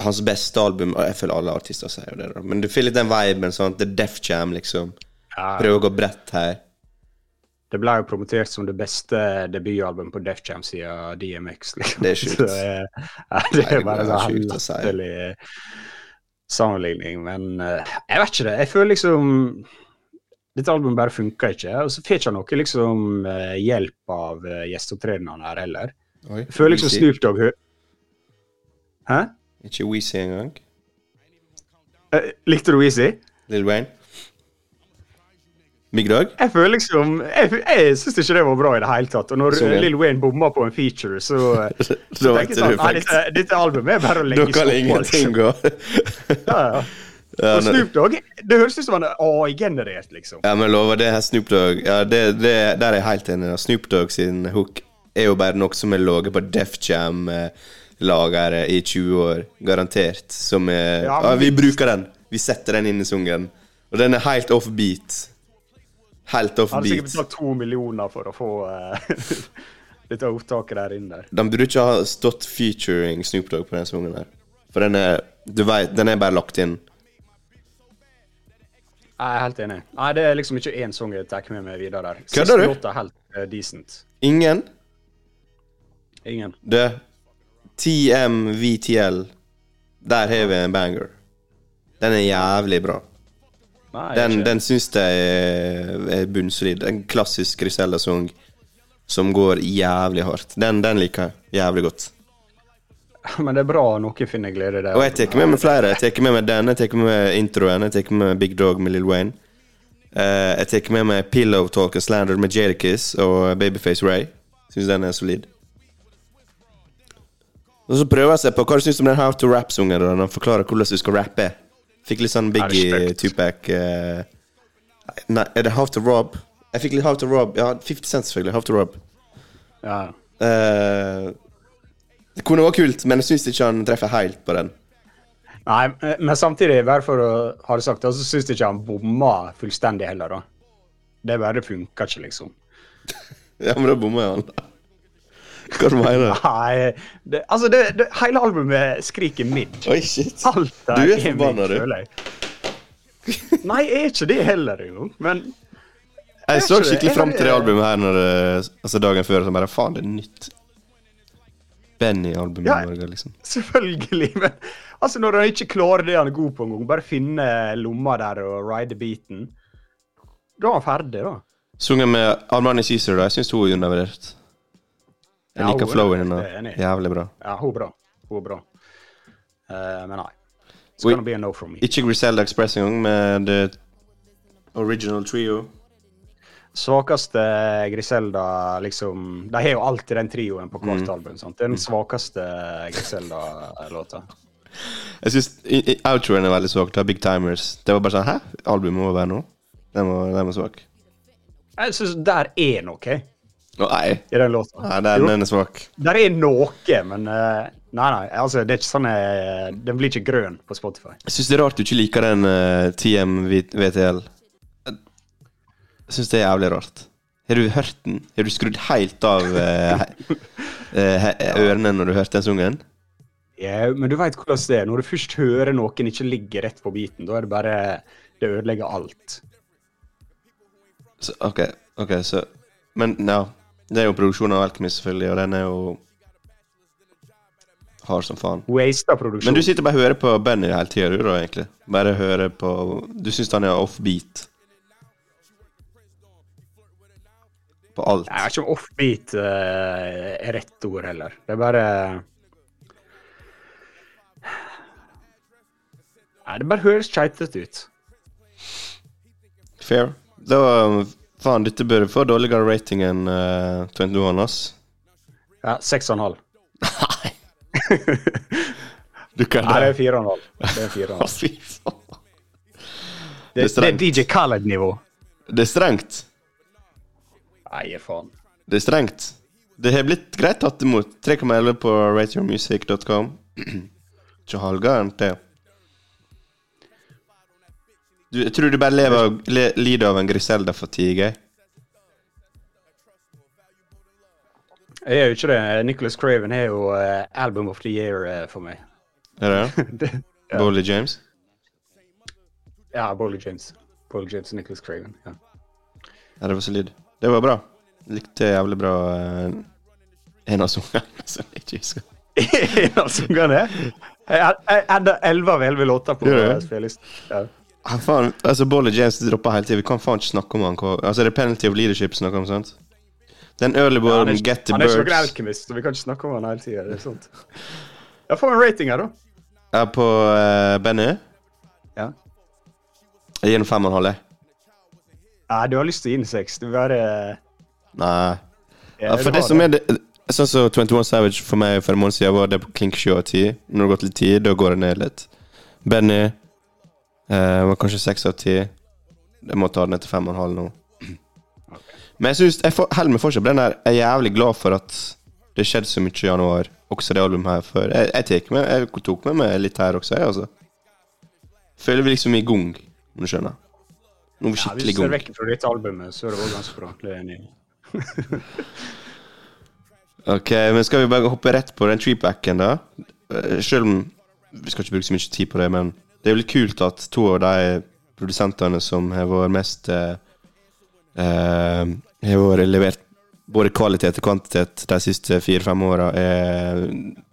Speaker 3: hans beste album. Jeg føler alle artister sier jo det, da. Men du får litt den viben, sånn at det er Def Jam, liksom.
Speaker 4: Ja,
Speaker 3: Prøver å gå bredt her.
Speaker 4: det ble jo promotert som det beste debutalbumet på Def Jam siden DMX. Liksom.
Speaker 3: Det er sjukt.
Speaker 4: Så, eh, ja, det er bare sånn latterlig sammenligning. Men eh, jeg vet ikke det. Jeg føler liksom Dette albumet bare funka ikke. Og så får ikke han noe liksom eh, hjelp av uh, gjesteopptredenene her heller.
Speaker 3: Oi,
Speaker 4: Jeg føler liksom Snoop Dogg Hæ?
Speaker 3: Ikke Weezy engang.
Speaker 4: Eh, likte du Weezy?
Speaker 3: Lil Wayne. Big Dog?
Speaker 4: Jeg føler liksom Jeg, jeg syns ikke det var bra i det hele tatt. Og når
Speaker 3: Sånn,
Speaker 4: Lil Wayne bomma på en feature, så
Speaker 3: Da
Speaker 4: tenker jeg sånn, nei, dette, dette albumet er bare å legge på,
Speaker 3: ingenting
Speaker 4: liksom.
Speaker 3: gå.
Speaker 4: Ja, ja.
Speaker 3: Ja,
Speaker 4: Og Snoop Dogg, det høres ut som han er AI-generert, liksom.
Speaker 3: Ja, men lover, det her Snoop Dogg ja, det, det, Der er jeg helt enig. da. Snoop Dogg sin hook er jo bare noe som er ligget på Def Jam-lageret i 20 år. Garantert. Som er
Speaker 4: Ja,
Speaker 3: Vi bruker den. Vi setter den inn i sungen. Og den er helt off beat. Helt off
Speaker 4: beat. hadde sikkert betalt to millioner for å få Litt dette opptaket der inn der.
Speaker 3: De burde ikke ha stått featuring Snoop Dogg på den sangen der. For den er Du vet, den er bare lagt inn.
Speaker 4: Jeg er helt enig. Nei, det er liksom ikke én sang jeg tar med meg videre der.
Speaker 3: Kødder du?
Speaker 4: Låta er helt uh, decent.
Speaker 3: Ingen.
Speaker 4: Ingen.
Speaker 3: Det TMVTL. Der har vi en banger. Den er jævlig bra.
Speaker 4: Nei,
Speaker 3: Den, den syns jeg er, er bunnsolid. En klassisk Grisella-sang som går jævlig hardt. Den, den liker jeg jævlig godt.
Speaker 4: Men det er bra noe finner glede i det.
Speaker 3: Og jeg tar med meg flere. Jeg tar med meg den, jeg tar med meg introen, jeg tar med meg Big Dog med Lil Wayne. Uh, jeg tar med meg Pillow Talk and Slander med Jadakiss og Babyface Ray. Syns den er solid. Og så prøver jeg seg på hva du syns om den How to Rap-sungen. når Han forklarer hvordan du skal rappe. Fikk litt sånn Biggie. Tupac uh, Nei, er det How to Rob? Jeg fikk litt How to Rob. Ja, 50 Cent selvfølgelig. How to Rob.
Speaker 4: Ja.
Speaker 3: Uh, det kunne vært kult, men jeg syns ikke han treffer helt på den.
Speaker 4: Nei, eh, men samtidig, bare for å ha det sagt, så syns jeg ikke han bomma fullstendig heller, da. Det bare funka ikke, liksom.
Speaker 3: Ja, men da bomma jo han. Hva du mener du?
Speaker 4: Nei, det, altså, det, det, hele albumet skriker midd.
Speaker 3: Oi, shit.
Speaker 4: Alt er
Speaker 3: Du er forbanna, du.
Speaker 4: jeg. Nei, jeg er ikke det heller engang, men
Speaker 3: Jeg så skikkelig
Speaker 4: Jeg
Speaker 3: fram til det albumet her når altså dagen før. Så bare faen, det er nytt. Benny-albumet
Speaker 4: Ja.
Speaker 3: i Norge, liksom.
Speaker 4: selvfølgelig. Men altså, når han ikke klarer det han er god på engang, bare finne lomma der og ride beaten, da er han ferdig, da.
Speaker 3: Sunget med Armani Cæsar, da. Jeg syns hun er undervurdert. Jeg
Speaker 4: Ja,
Speaker 3: liker
Speaker 4: er-
Speaker 3: flowen hennes. Jævlig bra.
Speaker 4: Ja, hun er bra. Hun er bra. Uh, men nei. It's gonna be a no from me.
Speaker 3: Ikke Griselda Express engang, med The Original Trio.
Speaker 4: Svakeste Griselda, liksom De har jo alltid den trioen på
Speaker 3: Mm.
Speaker 4: album. sant? Den svakeste Griselda-låta.
Speaker 3: Jeg syns outroen er veldig svak. Big Timers. Det var bare sånn Hæ? Albumet må være nå? Den var, den var svak.
Speaker 4: Jeg syns der er noe
Speaker 3: Å, nei.
Speaker 4: i den låta.
Speaker 3: nei den, den er svak.
Speaker 4: Der er noe, men uh, Nei, nei. altså, det er ikke sånn uh, Den blir ikke grønn på Spotify.
Speaker 3: Jeg syns det er rart du ikke liker den uh, TM VTL. Jeg syns det er jævlig rart. Har du hørt den? Har du skrudd helt av eh, eh, ørene når du hørte den sungen?
Speaker 4: Ja, men du veit hvordan det er. Når du først hører noen ikke ligge rett på biten, da er det bare Det ødelegger alt.
Speaker 3: Så, ok, ok, så Men ja. Det er jo produksjonen av Alchemist, selvfølgelig, og den er jo hard som faen.
Speaker 4: Wasta produksjon.
Speaker 3: Men du sitter bare og hører på Benny hele tida, du, da, egentlig? Bare hører på Du syns han er offbeat? På alt?
Speaker 4: Jeg vet ikke om offbeat eh, er rett ord heller. Det er bare Nei, det bare høres keitete ut.
Speaker 3: Fair. Da Faen, dette bør få dårligere rating enn uh, 21, Honors.
Speaker 4: Ja, 6,5.
Speaker 3: Nei. du kan
Speaker 4: Nei, det er
Speaker 3: det.
Speaker 4: 4,5. Det er 4,5.
Speaker 3: Fy faen.
Speaker 4: Det, det er. DJ Khaled-nivå.
Speaker 3: Det er strengt.
Speaker 4: Nei, faen.
Speaker 3: Det er strengt. Det har blitt greit tatt imot. 3,11 på rateyourmusic.com. Ikke halvgærent, det. Du, jeg tror du bare lever, le, lider av en Griselda-fatigue.
Speaker 4: Jeg gjør jo ikke det. Nicholas Craven er jo uh, Album of the Year uh, for meg.
Speaker 3: Er det?
Speaker 4: det, ja.
Speaker 3: Bowley James?
Speaker 4: ja, Bowley James. Bowley James og Nicholas Craven. Ja.
Speaker 3: Ja, det var solid. Det var bra. Likte jævlig bra uh, en av sangene som jeg ikke husker.
Speaker 4: en av sangene. Jeg elleve hadde 11 av 11 låter på spillelisten. Ja.
Speaker 3: Ah, faen, altså Bolly James dropper hele tiden. Vi kan faen ikke snakke om han. Altså, det er Penalty of Leadership snakker om, sant? Den early born
Speaker 4: ja,
Speaker 3: Get the
Speaker 4: han er ikke noen
Speaker 3: Birds
Speaker 4: alkymist, så vi kan ikke snakke om han hele. Det er sant. Jeg får en rating her, da.
Speaker 3: Ja, på uh, Benny.
Speaker 4: Ja.
Speaker 3: Jeg gir den fem og en halv. jeg.
Speaker 4: Nei, du har lyst til å gi den seks. Du bare
Speaker 3: Nei.
Speaker 4: ja,
Speaker 3: Ja, for det som er det Sånn som 21 Savage for meg for en måned siden var det på klink 7 av 10. Når det har gått litt tid, da går det ned litt. Benny eh, var kanskje 6 av 10. Jeg må ta den ned til 5,5 nå. Men jeg synes, jeg får- holder meg fortsatt på den der. Jeg er jævlig glad for at det skjedde så mye i januar, også det albumet her. før. jeg, jeg, tek med, jeg tok med meg litt her også, jeg, altså. Føler vi liksom i gang, om du skjønner. Noe er
Speaker 4: Ja,
Speaker 3: skikkelig
Speaker 4: hvis du ser vekk fra dette albumet, så er det òg ganske bra. Det jeg enig.
Speaker 3: Ok, men skal vi bare hoppe rett på den treepacken, da? Eh, Selv om vi skal ikke bruke så mye tid på det, men det er jo litt kult at to av de produsentene som har vært mest eh, eh, Har vært levert både kvalitet og kvantitet de siste fire-fem åra, har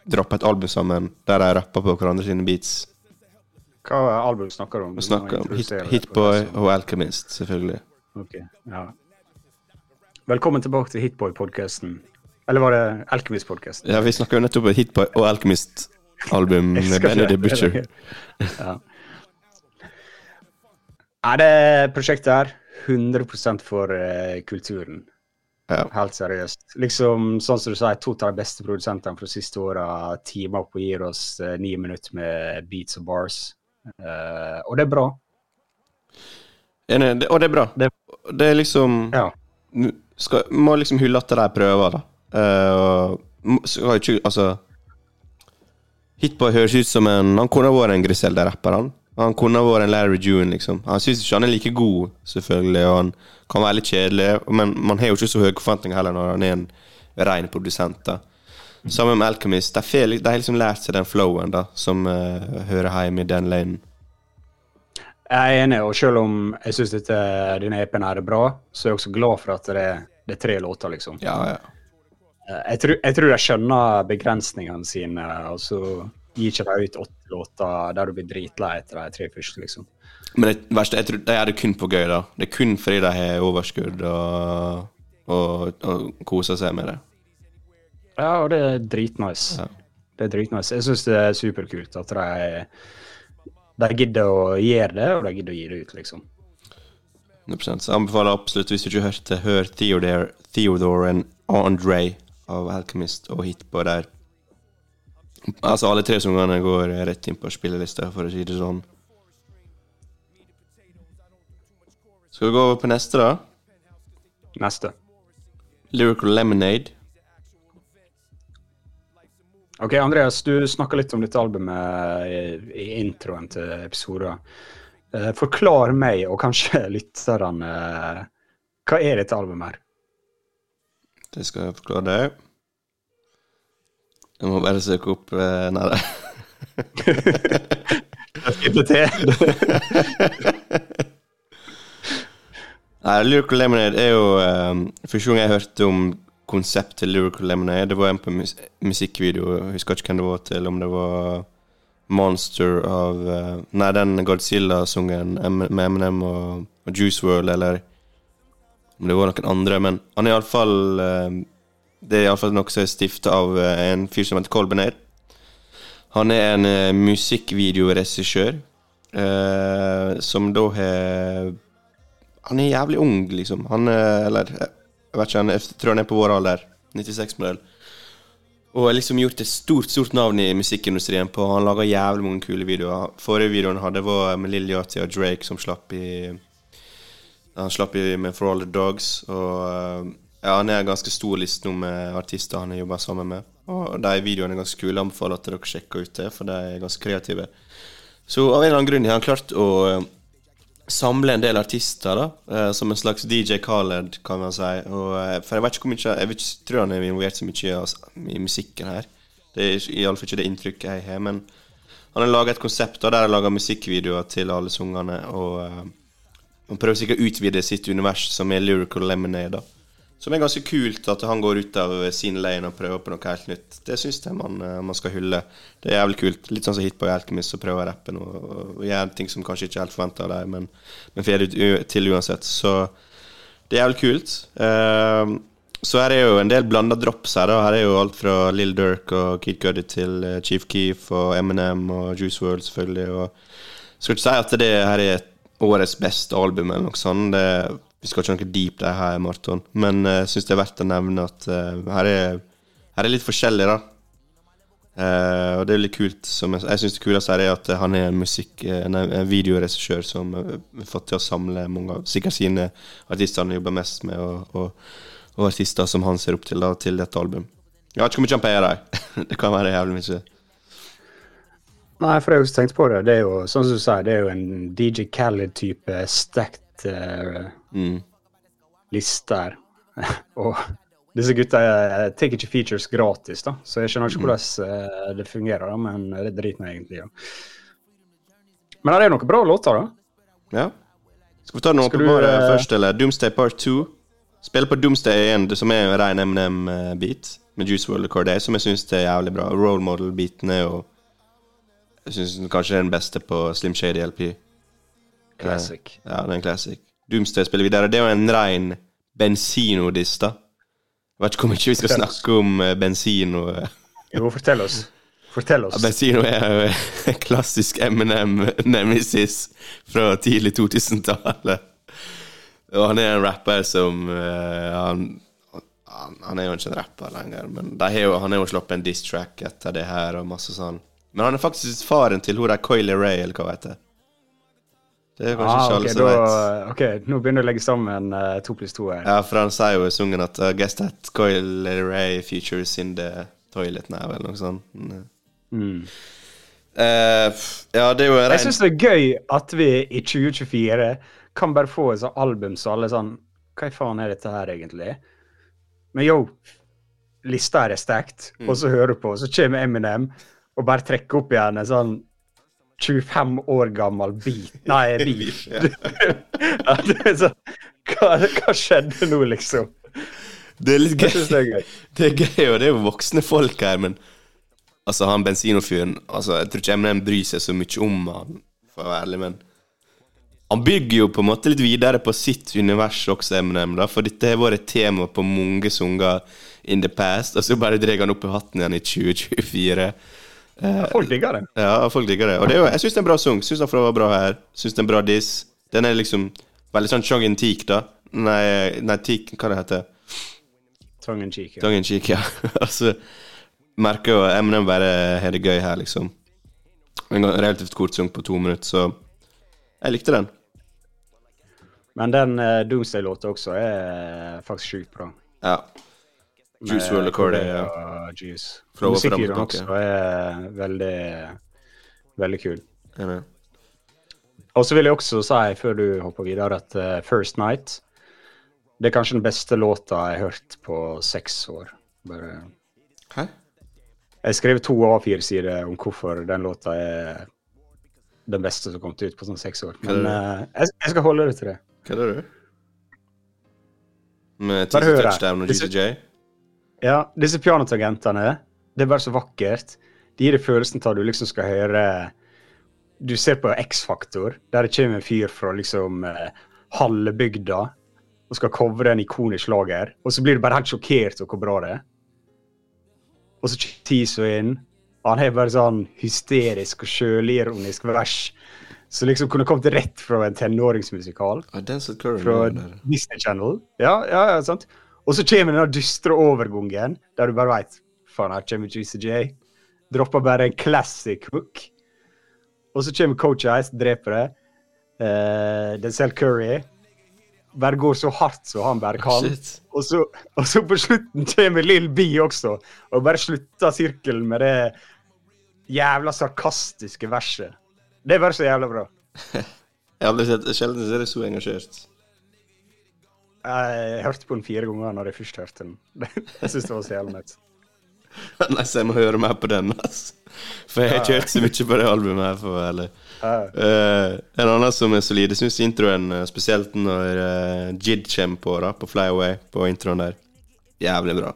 Speaker 3: droppa et album sammen der de rapper på hverandre sine beats.
Speaker 4: Hva album snakker du om?
Speaker 3: Snakker om Hit, Hitboy og Alchemist, selvfølgelig.
Speaker 4: Ok, ja. Velkommen tilbake til Hitboy-podkasten. Eller var det Alchemist-podkasten?
Speaker 3: Ja, vi snakka jo nettopp om Hitboy og Alchemist-album
Speaker 4: Jeg
Speaker 3: med Benny the Butcher.
Speaker 4: Ja. Nei, det prosjektet her 100 for uh, kulturen.
Speaker 3: Ja.
Speaker 4: Helt seriøst. Liksom, sånn som du sier, to av de beste produsentene fra siste åra teamer opp og gir oss uh, ni minutter med beats og bars. Uh, og det er bra.
Speaker 3: Enig, det- og det er bra.
Speaker 4: Det-
Speaker 3: Det er liksom
Speaker 4: Ja.
Speaker 3: Skal, Må liksom hylle at de prøver, da. Uh, skal ikke Altså Hitboy høres ut som en Han kunne vært en Griselda-rapper, han. Han kunne vært en Larry June, liksom. Han syns ikke han er like god, selvfølgelig, og han kan være litt kjedelig, men man har jo ikke så høye forventninger heller når han er en ren produsent. da Sammen med Alchemist. De, har liksom lært seg den flowen da som uh, hører hjemme i den lanen.
Speaker 4: Jeg er enig, og selv om jeg syns denne EP-en er bra, så er jeg også glad for at det er, det er tre låter, liksom.
Speaker 3: Ja, ja.
Speaker 4: Eh, Jeg tror, jeg tror de skjønner begrensningene sine, og så gir ikke de ut åtte låter der du blir dritlei etter de tre første, liksom.
Speaker 3: Men det verste, jeg tror de gjør det kun på gøy, da. Det er kun fordi de har overskudd og, og, og koser seg med det.
Speaker 4: Ja, og det er dritnice.
Speaker 3: Ja.
Speaker 4: Det er dritnice. Jeg syns det er superkult at de, de gidder å gjøre det, og de gidder å gi det ut, liksom.
Speaker 3: 100%. Så jeg anbefaler absolutt, hvis du ikke har hørt det, hør Theodore, Theodore and Andre av Alchemist og Hitpå der. Altså, alle tre sangene går rett inn på spillelista, for å si det sånn. Skal vi gå over på neste, da?
Speaker 4: Neste.
Speaker 3: Lyrical Lemonade.
Speaker 4: Ok, Andreas, du snakka litt om dette albumet i, i introen til episoden. Eh, forklar meg, og kanskje lytterne, eh, hva er dette albumet her?
Speaker 3: Det skal jeg forklare deg. Jeg må bare søke opp uh, Nei til. Nei, Lyrical Lemonade er jo um, Første gang jeg hørte om konseptet Lyrical Lemonade, det var en på mus musikkvideo. Jeg husker ikke hvem det var til, om det var Monster av uh, Nei, den Godzilla-sungen med Eminem og, og Juice World, eller om det var noen andre. Men han er iallfall uh, Det er iallfall noe som er stifta av eh, en fyr som heter Colbinaid. Han er en uh, musikkvideoregissør eh, som da har Han er jævlig ung, liksom. Han er Eller jeg vet ikke, jeg tror han er på vår alder. 96-modell. Og har liksom gjort et stort stort navn i musikkindustrien på Han lager jævlig mange kule videoer. Forrige videoen hadde, var med Lilja Yachty og Drake, som slapp i Han slapp i med For All The Dogs. Og eh, ja, han er en ganske stor liste nå med artister han har jobba sammen med. Og de videoene er ganske kule. Jeg anbefaler at dere sjekker ut det, for de er ganske kreative. Så av en eller annen grunn har han klart å eh, samle en del artister, da. eh, som en slags DJ Khaled, kan man si. Og, for jeg vet ikke hvor mye Jeg tror han er involvert så mye i, altså, musikken her. Det er iallfall ikke det inntrykket jeg har. Men han har laga et konsept da, der han lager musikkvideoer til alle sangene. Og han prøver sikkert å utvide sitt univers, som er Lyrical Lemonade. da Som er ganske kult at han går ut av sin lane og prøver på noe helt nytt. Det syns jeg man, eh, man skal hylle. Det er jævlig kult. Litt sånn som Hitboy Alchemist, som prøver å rappe noe Og gjøre ting som kanskje ikke er helt forventa av deg, men, men får det til uansett. Så det er jævlig kult. Eh, så her er jo en del blanda drops her. da Her er jo alt fra Lill Durk og Kid Cuddy til eh, Chief Keef og Eminem og Juice WRLD, selvfølgelig. Og skal ikke si at det her er årets beste album, eller noe sånt. Det, Vi skal ikke noe deep der her, Marton, men jeg syns det er verdt å nevne at uh, her, er, her er litt forskjellig, da. Uh, og det er litt kult. Som jeg jeg syns det kuleste her er at han er en musikk eh, en, en videoregissør som eh, har fått til å samle mange av sikkert sine artister han jobber mest med, og, og, og artister som han ser opp til, da, til dette albumet. Jeg har ikke hvor mye han peier dem. det kan være jævlig mye.
Speaker 4: Nei, for jeg har også tenkt på det. Det er jo, sånn som du sier, det er jo en DJ Khaled-type stacked uh,
Speaker 3: Mm.
Speaker 4: liste her. og disse gutta eh, tar ikke features gratis, da, så jeg skjønner ikke hvordan uh, det fungerer, da, men det driter meg egentlig i. Ja. Men det er noen bra låter, da.
Speaker 3: Ja. Skal vi ta
Speaker 4: noen
Speaker 3: åpenbare
Speaker 4: eh,
Speaker 3: først, eller? Doomsday Part 2. Spiller på Doomsday 1, som er en ren MNM-beat, med Juice World Record A, som jeg syns er jævlig bra. Role model-beatene jo Jeg syns kanskje det er den beste på Slim Shady LP.
Speaker 4: Classic.
Speaker 3: Ja, det er en classic. Doomsday spiller videre. Det er jo en ren Benzino-diss, da. Jeg vet ikke hvor mye vi skal snakke om eh, Benzino.
Speaker 4: Jo, fortell oss. Fortell
Speaker 3: Ja,
Speaker 4: oss.
Speaker 3: Benzino er jo en klassisk Eminem-nemesis fra tidlig 2000-tallet. Og han er en rapper som eh, han, han, han er jo ikke en rapper lenger, men de har jo, han har jo sluppet en diss-track etter det her og masse sånn. Men han er faktisk faren til hun der Coily Ray, eller hva heter det? Det er kanskje
Speaker 4: Ah,
Speaker 3: ikke alle okay,
Speaker 4: som
Speaker 3: vet.
Speaker 4: ok, nå begynner du å legge sammen uh, to pluss to her.
Speaker 3: Ja, for han sier jo i sungen at uh, guess that Coily Ray features in the toilet now, eller noe sånt. Mm.
Speaker 4: Mm.
Speaker 3: Eh, ja, det er jo rein...
Speaker 4: Jeg syns det er gøy at vi i 2024 kan bare få et sånt album så alle sånn Hva i faen er dette her egentlig? Men yo, lista her er stacked,
Speaker 3: Mm.
Speaker 4: og så hører du på, så kommer Eminem og bare trekke opp igjen en sånn 25 år gammel bit. Nei, beat.
Speaker 3: Ja.
Speaker 4: sånn, hva, hva skjedde nå, liksom?
Speaker 3: Det er litt gøy.
Speaker 4: det er gøy.
Speaker 3: Det er gøy, og det er jo voksne folk her, men Altså, han bensinofyren altså, Jeg tror ikke Eminem bryr seg så mye om han, for å være ærlig, men han bygger jo på en måte litt videre på sitt univers også, Eminem, da, for dette har vært et tema på mange sanger in the past, og så bare drar han opp i hatten igjen i 2024.
Speaker 4: Folk digger det.
Speaker 3: Ja, folk digger det. Og det er jo, jeg syns det er en bra sang. Syns han var bra her. Syns det er en bra diss. Den er liksom veldig sånn chong in teak, da. Nei, nei teak, hva det heter
Speaker 4: Tongue in cheek. Ja.
Speaker 3: Tongue in cheek, ja. altså, merker jo Eminem bare har det gøy her, liksom. En relativt kort sang på to minutter, så jeg likte den.
Speaker 4: Men den uh, Doomsday-låta også er faktisk sjukt bra.
Speaker 3: Ja. Juice WRLD Record, ja.
Speaker 4: og Juice. Musikkvideoen
Speaker 3: og
Speaker 4: også er veldig, veldig kul.
Speaker 3: Enig.
Speaker 4: Og så vil jeg også si, før du hopper videre, at uh, First Night det er kanskje den beste låta jeg har hørt på seks år. Bare...
Speaker 3: Hæ?
Speaker 4: Jeg skrev to A4-sider om hvorfor den låta er den beste som kom ut på sånn seks år. Men eh, jeg, jeg skal holde det til det.
Speaker 3: Hva er det du? Med
Speaker 4: her.
Speaker 3: Touchdown og GCJ?
Speaker 4: Ja, disse pianotangentene, det er bare så vakkert. De gir deg følelsen av at du liksom skal høre Du ser på X-Faktor, der det kommer en fyr fra liksom eh, halve bygda og skal covre en ikonisk lager, og så blir du bare helt sjokkert over hvor bra det er. Og så Tiso inn, han har bare sånn hysterisk og sjølironisk vers som liksom kunne kommet rett fra en tenåringsmusikal
Speaker 3: Ah, Denzel Curry.
Speaker 4: fra. Disney Channel. Ja, ja, ja, sant. Og så kommer den dystre overgangen, der du bare veit Faen, her kommer Juicy J. Dropper bare en classic hook. Og så kommer Coach Ice, dreper det. Uh, Denzel Curry bare går så hardt som han bare kan.
Speaker 3: Oh,
Speaker 4: Og så, og så på slutten kommer Lill B også, og bare slutter sirkelen med det jævla sarkastiske verset. Det er bare så jævla bra.
Speaker 3: Jeg har aldri sett Sjelden ser det så engasjert.
Speaker 4: Jeg hørte på den fire ganger når jeg først hørte den. Jeg syns det var så jævlig nett.
Speaker 3: Nei, så jeg må høre mer på den, altså. For jeg har ikke hørt så mye på det albumet her, for.
Speaker 4: Ja.
Speaker 3: Eh, en annen som er solid, jeg syns introen, eh, spesielt når uh, Jid kommer på, da, på Fly Away, på introen der, jævlig bra.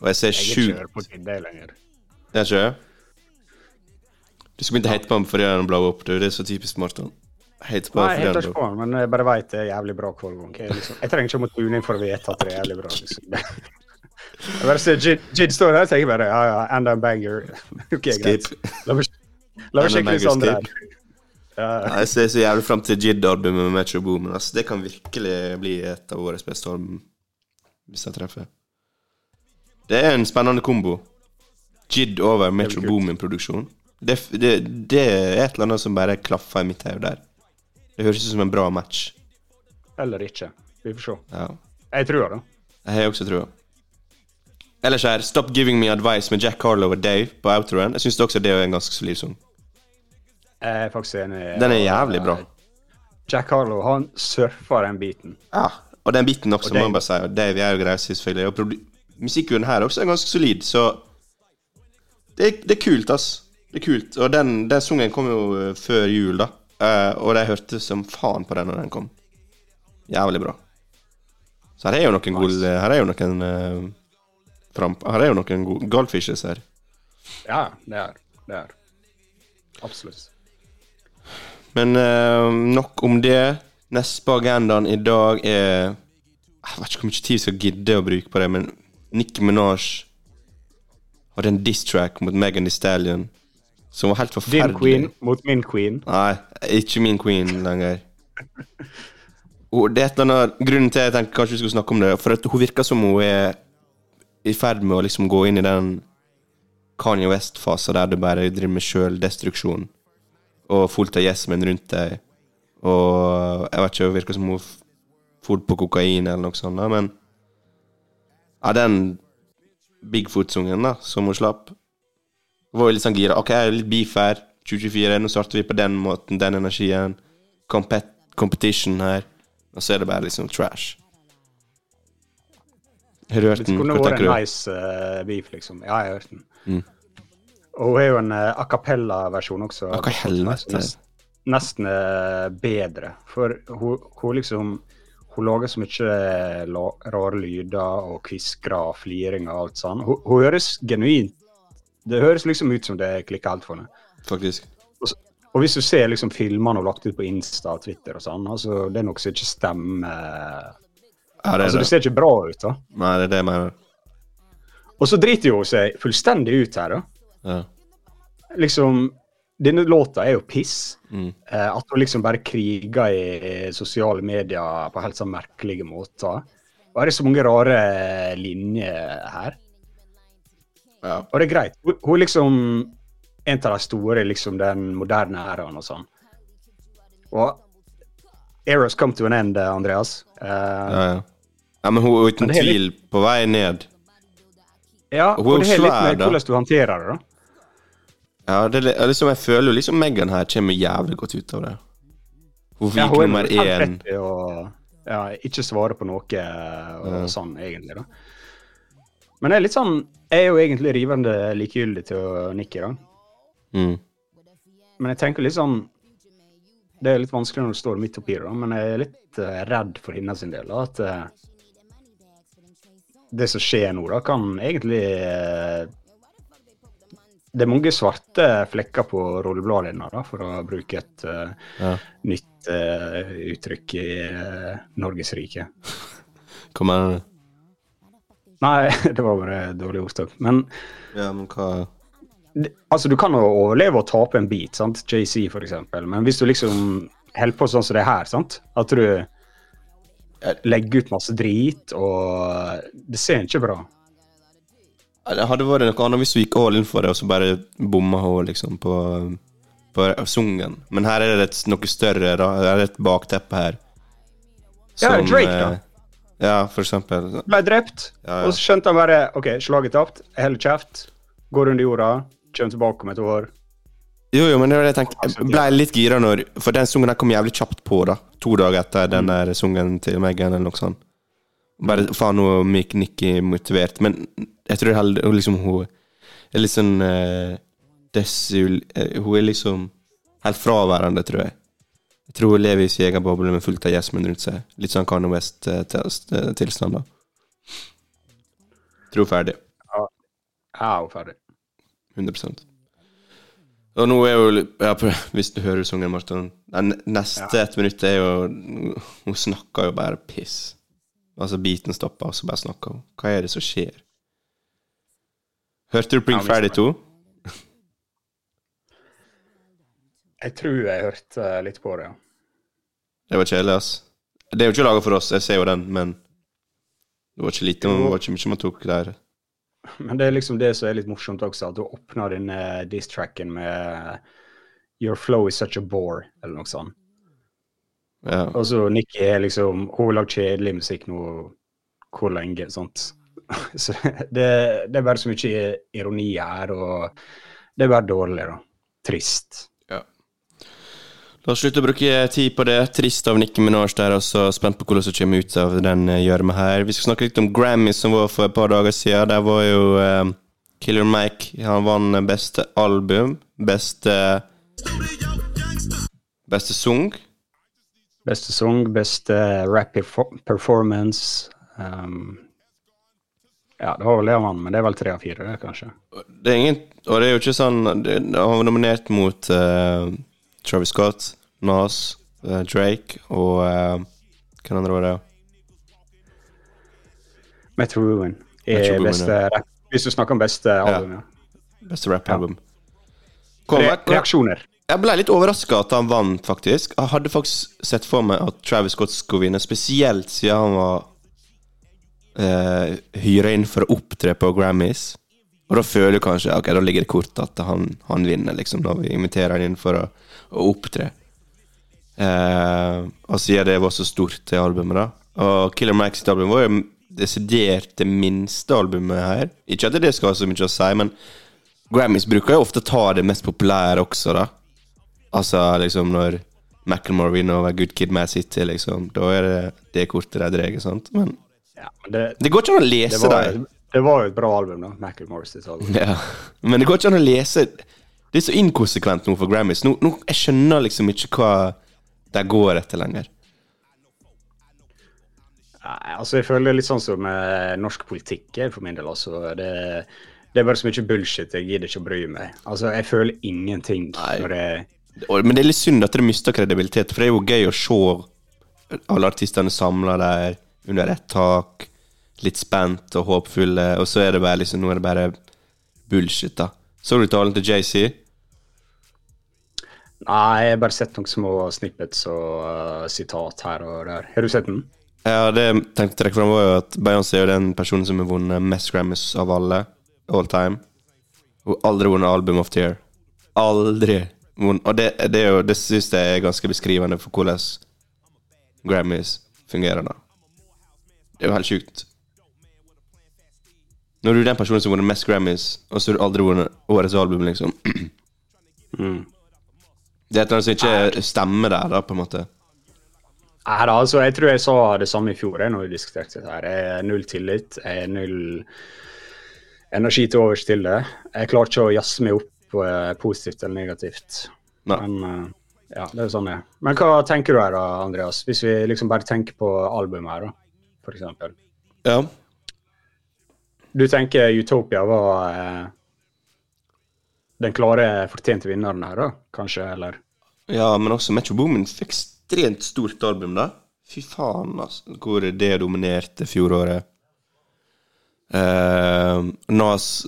Speaker 3: Og jeg ser sjukt
Speaker 4: Jeg er hører på Jid-day lenger.
Speaker 3: Jeg kjører? Du skal begynne å hate på ham fordi han blower opp. Det er så typisk Marton. Hate på
Speaker 4: Nei,
Speaker 3: helt
Speaker 4: på den, men jeg bare veit det er jævlig bra hver gang. Jeg, liksom, jeg trenger ikke å måtte tune inn for å vite at det er jævlig bra. Liksom. Jeg bare ser Jid, Jid står der, og tenker bare ja, ja, and I'm banger. OK, greit. La meg, la meg sjekke litt sånn der. Ja,
Speaker 3: Jeg ser så jævlig fram til Jid-albumet med Metro Boomin. Altså, det kan virkelig bli et av årets beste album, hvis jeg treffer. Det er en spennende kombo. Jid over Metro. Boomin-produksjon. Det, det, det er et eller annet som bare klaffer i mitt hode der. Det høres ut som en bra match.
Speaker 4: Eller ikke. Vi får se.
Speaker 3: Ja.
Speaker 4: Jeg tror det.
Speaker 3: Jeg har også trua. Ellers er Stop Giving Me Advice med Jack Harlow og Dave på outroen. Jeg syns også det er en ganske solid sang.
Speaker 4: Jeg er faktisk enig.
Speaker 3: Den er jævlig bra.
Speaker 4: Jack Harlow, han surfer den biten.
Speaker 3: Ja, og den biten også,
Speaker 4: Og
Speaker 3: må jeg bare si. Og Dave er jo grei, selvfølgelig. Og musikken her også er ganske solid, så det, er- det er kult, ass. Det er kult. Og den, den sungen kom jo eh, før jul, da. Eh, og jeg hørte som faen på den når den kom. Jævlig bra. Så her er jo noen gode Her er jo noen uh, framp... Her er jo noen gode goldfishes her.
Speaker 4: Ja, det er det. er. Absolutt.
Speaker 3: Men uh, nok om det. Neste på agendaen i dag er Jeg vet ikke hvor mye tid jeg skal gidde å bruke på det, men Nicki Minaj hadde en diss-track mot Megan Thee Stallion som var helt forferdelig.
Speaker 4: Din queen mot min queen.
Speaker 3: Nei, ikke min queen lenger. Og det er et eller annet Grunnen til at jeg tenkte kanskje vi skulle snakke om det, for at hun virker som hun er i ferd med å liksom gå inn i den Kanye West-fasen der du bare driver med sjøldestruksjon og fullt av yes-menn rundt deg. Og jeg vet ikke, det virker som hun for på kokain eller noe sånt, men Ja, den Bigfoot-sungen da, som hun slapp, var litt sånn gira. Ok, jeg er litt beef her. 2024, nå starter vi på den måten, den energien. Compet competition her. Og så er det bare liksom trash. Har du hørt
Speaker 4: Det
Speaker 3: den?
Speaker 4: kunne
Speaker 3: Hva
Speaker 4: vært en nice uh, beef, liksom. Ja, jeg har hørt den.
Speaker 3: Mm.
Speaker 4: Og hun er jo en uh, a cappella-versjon også.
Speaker 3: I helvete?
Speaker 4: Nest- Nesten uh, bedre. For hun, hun liksom Hun lager så mye rare lyder og kviskrer og fliring og alt sånn. Hun, hun høres genuint Det høres liksom ut som det klikker helt for henne.
Speaker 3: Faktisk.
Speaker 4: Og hvis du ser liksom filmene hun har lagt ut på Insta og Twitter og sånn, altså det er noe som ikke stemmer.
Speaker 3: Ja, det
Speaker 4: Altså, det
Speaker 3: det.
Speaker 4: ser ikke bra ut, da.
Speaker 3: Nei, det er det jeg mener.
Speaker 4: Og så driter jo hun seg fullstendig ut her, da.
Speaker 3: Ja.
Speaker 4: Liksom Denne låta er jo piss.
Speaker 3: Mm.
Speaker 4: Eh, at hun liksom bare kriger i sosiale medier på helt sånn merkelige måter. Og det er så mange rare linjer her.
Speaker 3: Ja.
Speaker 4: Og det er greit. Hun, hun er liksom en av de store liksom den moderne æraen og sånn. Og Eros come to an end, Andreas. Uh,
Speaker 3: Ja, ja. ja, men hun er uten
Speaker 4: er er litt-
Speaker 3: tvil på vei ned.
Speaker 4: ja,
Speaker 3: og hun
Speaker 4: og det har litt med
Speaker 3: da.
Speaker 4: hvordan du håndterer det, da.
Speaker 3: Ja, det er, liksom, jeg føler jo liksom Megan her kommer jævlig godt ut av det. Hun
Speaker 4: Ja,
Speaker 3: fikk
Speaker 4: hun er
Speaker 3: nummer én.
Speaker 4: å ja, ikke svare på noe og
Speaker 3: Ja.
Speaker 4: sånn, egentlig. da. Men jeg er litt sånn Jeg er jo egentlig rivende likegyldig til å nikke, da.
Speaker 3: Mm.
Speaker 4: Men jeg tenker litt sånn Det er litt vanskelig når du står midt oppi det, da, men jeg er litt uh, redd for hennes sin del. da, At uh, det som skjer nå, da, kan egentlig uh, Det er mange svarte flekker på rollebladet hennes, for å bruke et uh,
Speaker 3: Ja.
Speaker 4: nytt uh, uttrykk i uh, Norges rike.
Speaker 3: Hva mener du?
Speaker 4: Nei, det var bare dårlig ordtak. Men
Speaker 3: Ja, men hva
Speaker 4: altså, du kan jo overleve og tape en bit, sant? JC for eksempel. Men hvis du liksom holder på sånn som det her, sant? At du legger ut masse drit, og det ser ikke bra.
Speaker 3: Det hadde vært noe annet hvis du gikk all in for det, og så bare bomma hun liksom på, på sungen. Men her er det et, noe større, da. Det er et bakteppe her.
Speaker 4: Ja, Drake, da.
Speaker 3: Eh, Ja, for eksempel.
Speaker 4: Ble drept,
Speaker 3: Ja, ja.
Speaker 4: og så skjønte han bare OK, slaget tapt, jeg holder kjeft, går under jorda, kommer tilbake om et år.
Speaker 3: Jo, jo, men det var det jeg tenkte. Jeg ble litt gira når For den sungen her kom jævlig kjapt på, da. To dager etter den der sungen til Megan, eller noe sånt. Bare faen, nå gikk Nikki motivert. Men jeg tror hun liksom Hun er litt sånn uh, desul... uh, hun er liksom helt fraværende, tror jeg. Jeg tror hun lever i sin egen boble med fullt av Jasmin rundt seg. Litt sånn Kanye West-tilstand, da. Tror ferdig.
Speaker 4: Ja, er ferdig.
Speaker 3: 100% Og nå er jo ja, Hvis du hører sangen, Martin Neste neste ett minutt er jo Hun snakker jo bare piss. Altså, beaten stopper, og så bare snakker hun. Hva er det som skjer? Hørte du Bring
Speaker 4: Ja,
Speaker 3: Friday 2?
Speaker 4: Jeg tror jeg hørte eh, litt på det. ja.
Speaker 3: Det var kjedelig, ass. Det er jo ikke laga for oss, jeg ser jo den, men det var ikke lite, det var ikke mye man tok der.
Speaker 4: Men det er liksom det som er litt morsomt også, at du åpner denne diss-tracken med Your flow is such a bore, eller noe sånt.
Speaker 3: Ja.
Speaker 4: Og så Nikki er liksom Hun har lagd kjedelig musikk nå hvor lenge, sant. Så det, det er bare så mye ironi her, og det er bare dårlig, da. Trist.
Speaker 3: La oss slutte å bruke tid på det. Trist av Nikki Minaj der, og så spent på hvordan det kommer ut av den eh, gjørma her. Vi skal snakke litt om Grammy som var for et par dager siden. Der var jo eh, Killer Mike Han vant beste album, beste Beste sang.
Speaker 4: Beste sang, beste rap performance. Um, ja, det var vel det han vant, men det er vel tre av fire, det, kanskje.
Speaker 3: Det er ingen Og det er jo ikke sånn Han var nominert mot eh, Travis Scott, Nas, uh, Drake og uh, Hvem andre var det?
Speaker 4: Metro Ruin
Speaker 3: Metro
Speaker 4: rap. Hvis du snakker om beste album, ja.
Speaker 3: Beste rap-album.
Speaker 4: Re reaksjoner.
Speaker 3: jeg ble litt overraska at han vant, faktisk. Jeg hadde faktisk sett for meg at Travis Scott skulle vinne, spesielt siden han var uh, hyra inn for å opptre på Grammys. Og da føler du kanskje Ok, da ligger det kort at han, han vinner, liksom, når vi inviterer han inn for å, å opptre. Eh, og siden det var så stort, det albumet, da. Og Killer Max sitt album var jo desidert det minste albumet her. Ikke at det skal ha så mye å si, men Grammys bruker jo ofte ta det mest populære også, da. Altså liksom når Macclemore vinner over Good Kid Mad City, liksom. Da er det det kortet de drar, sant. Men
Speaker 4: Ja, men det,
Speaker 3: det går ikke an å
Speaker 4: det,
Speaker 3: lese dem.
Speaker 4: det var jo et bra album, da. Macclemore sitt album.
Speaker 3: Ja. Men det går ikke an å lese Det er så inkonsekvent nå for Grammys. Nå, nå, jeg skjønner liksom ikke hva de går etter lenger.
Speaker 4: Nei, altså Jeg føler det er litt sånn som eh, norsk politikk for min del. altså. Det, det er bare så mye bullshit. Jeg gidder ikke å bry meg. Altså, Jeg føler ingenting jeg
Speaker 3: Men det er litt synd at det mister kredibilitet, for det er jo gøy å se alle artistene samla der under ett tak, litt spent og håpfulle, og så er det bare liksom, nå er det bare bullshit, da. Så du talen til JC?
Speaker 4: Nei, jeg har bare sett noen små snippets og uh, sitat her og der. Har du sett den?
Speaker 3: Ja, det jeg tenkte å trekke fram, var jo at Beyoncé er den personen som har vunnet mest Grammys av alle. All time. Hun aldri vunnet Album of the Year. Aldri. Og det, det, er jo, det syns jeg er ganske beskrivende for hvordan Grammys fungerer, da. Det er jo helt sjukt. Når du er den personen som har vunnet mest Grammys, og så har du aldri vunnet årets album, liksom.
Speaker 4: Mm.
Speaker 3: Det er et eller annet som ikke stemmer der, da, på en måte.
Speaker 4: Nei, da, altså, Jeg tror jeg sa det samme i fjor jeg, når vi diskuterte dette. her. Jeg er null tillit. Jeg er null energi til overs til det. Jeg klarer ikke å jazze meg opp eh, positivt eller negativt.
Speaker 3: Nei.
Speaker 4: Men eh, ja, det er sånn det er. Men hva tenker du her da, Andreas? Hvis vi liksom bare tenker på albumet her, da, for eksempel.
Speaker 3: Ja.
Speaker 4: Du tenker Utopia var eh, den klare, fortjente vinneren her, da? Kanskje, eller?
Speaker 3: Ja, men også Metro Boomin fikk ekstremt stort album, da. Fy faen, altså. Hvor det dominerte fjoråret. Uh, Nas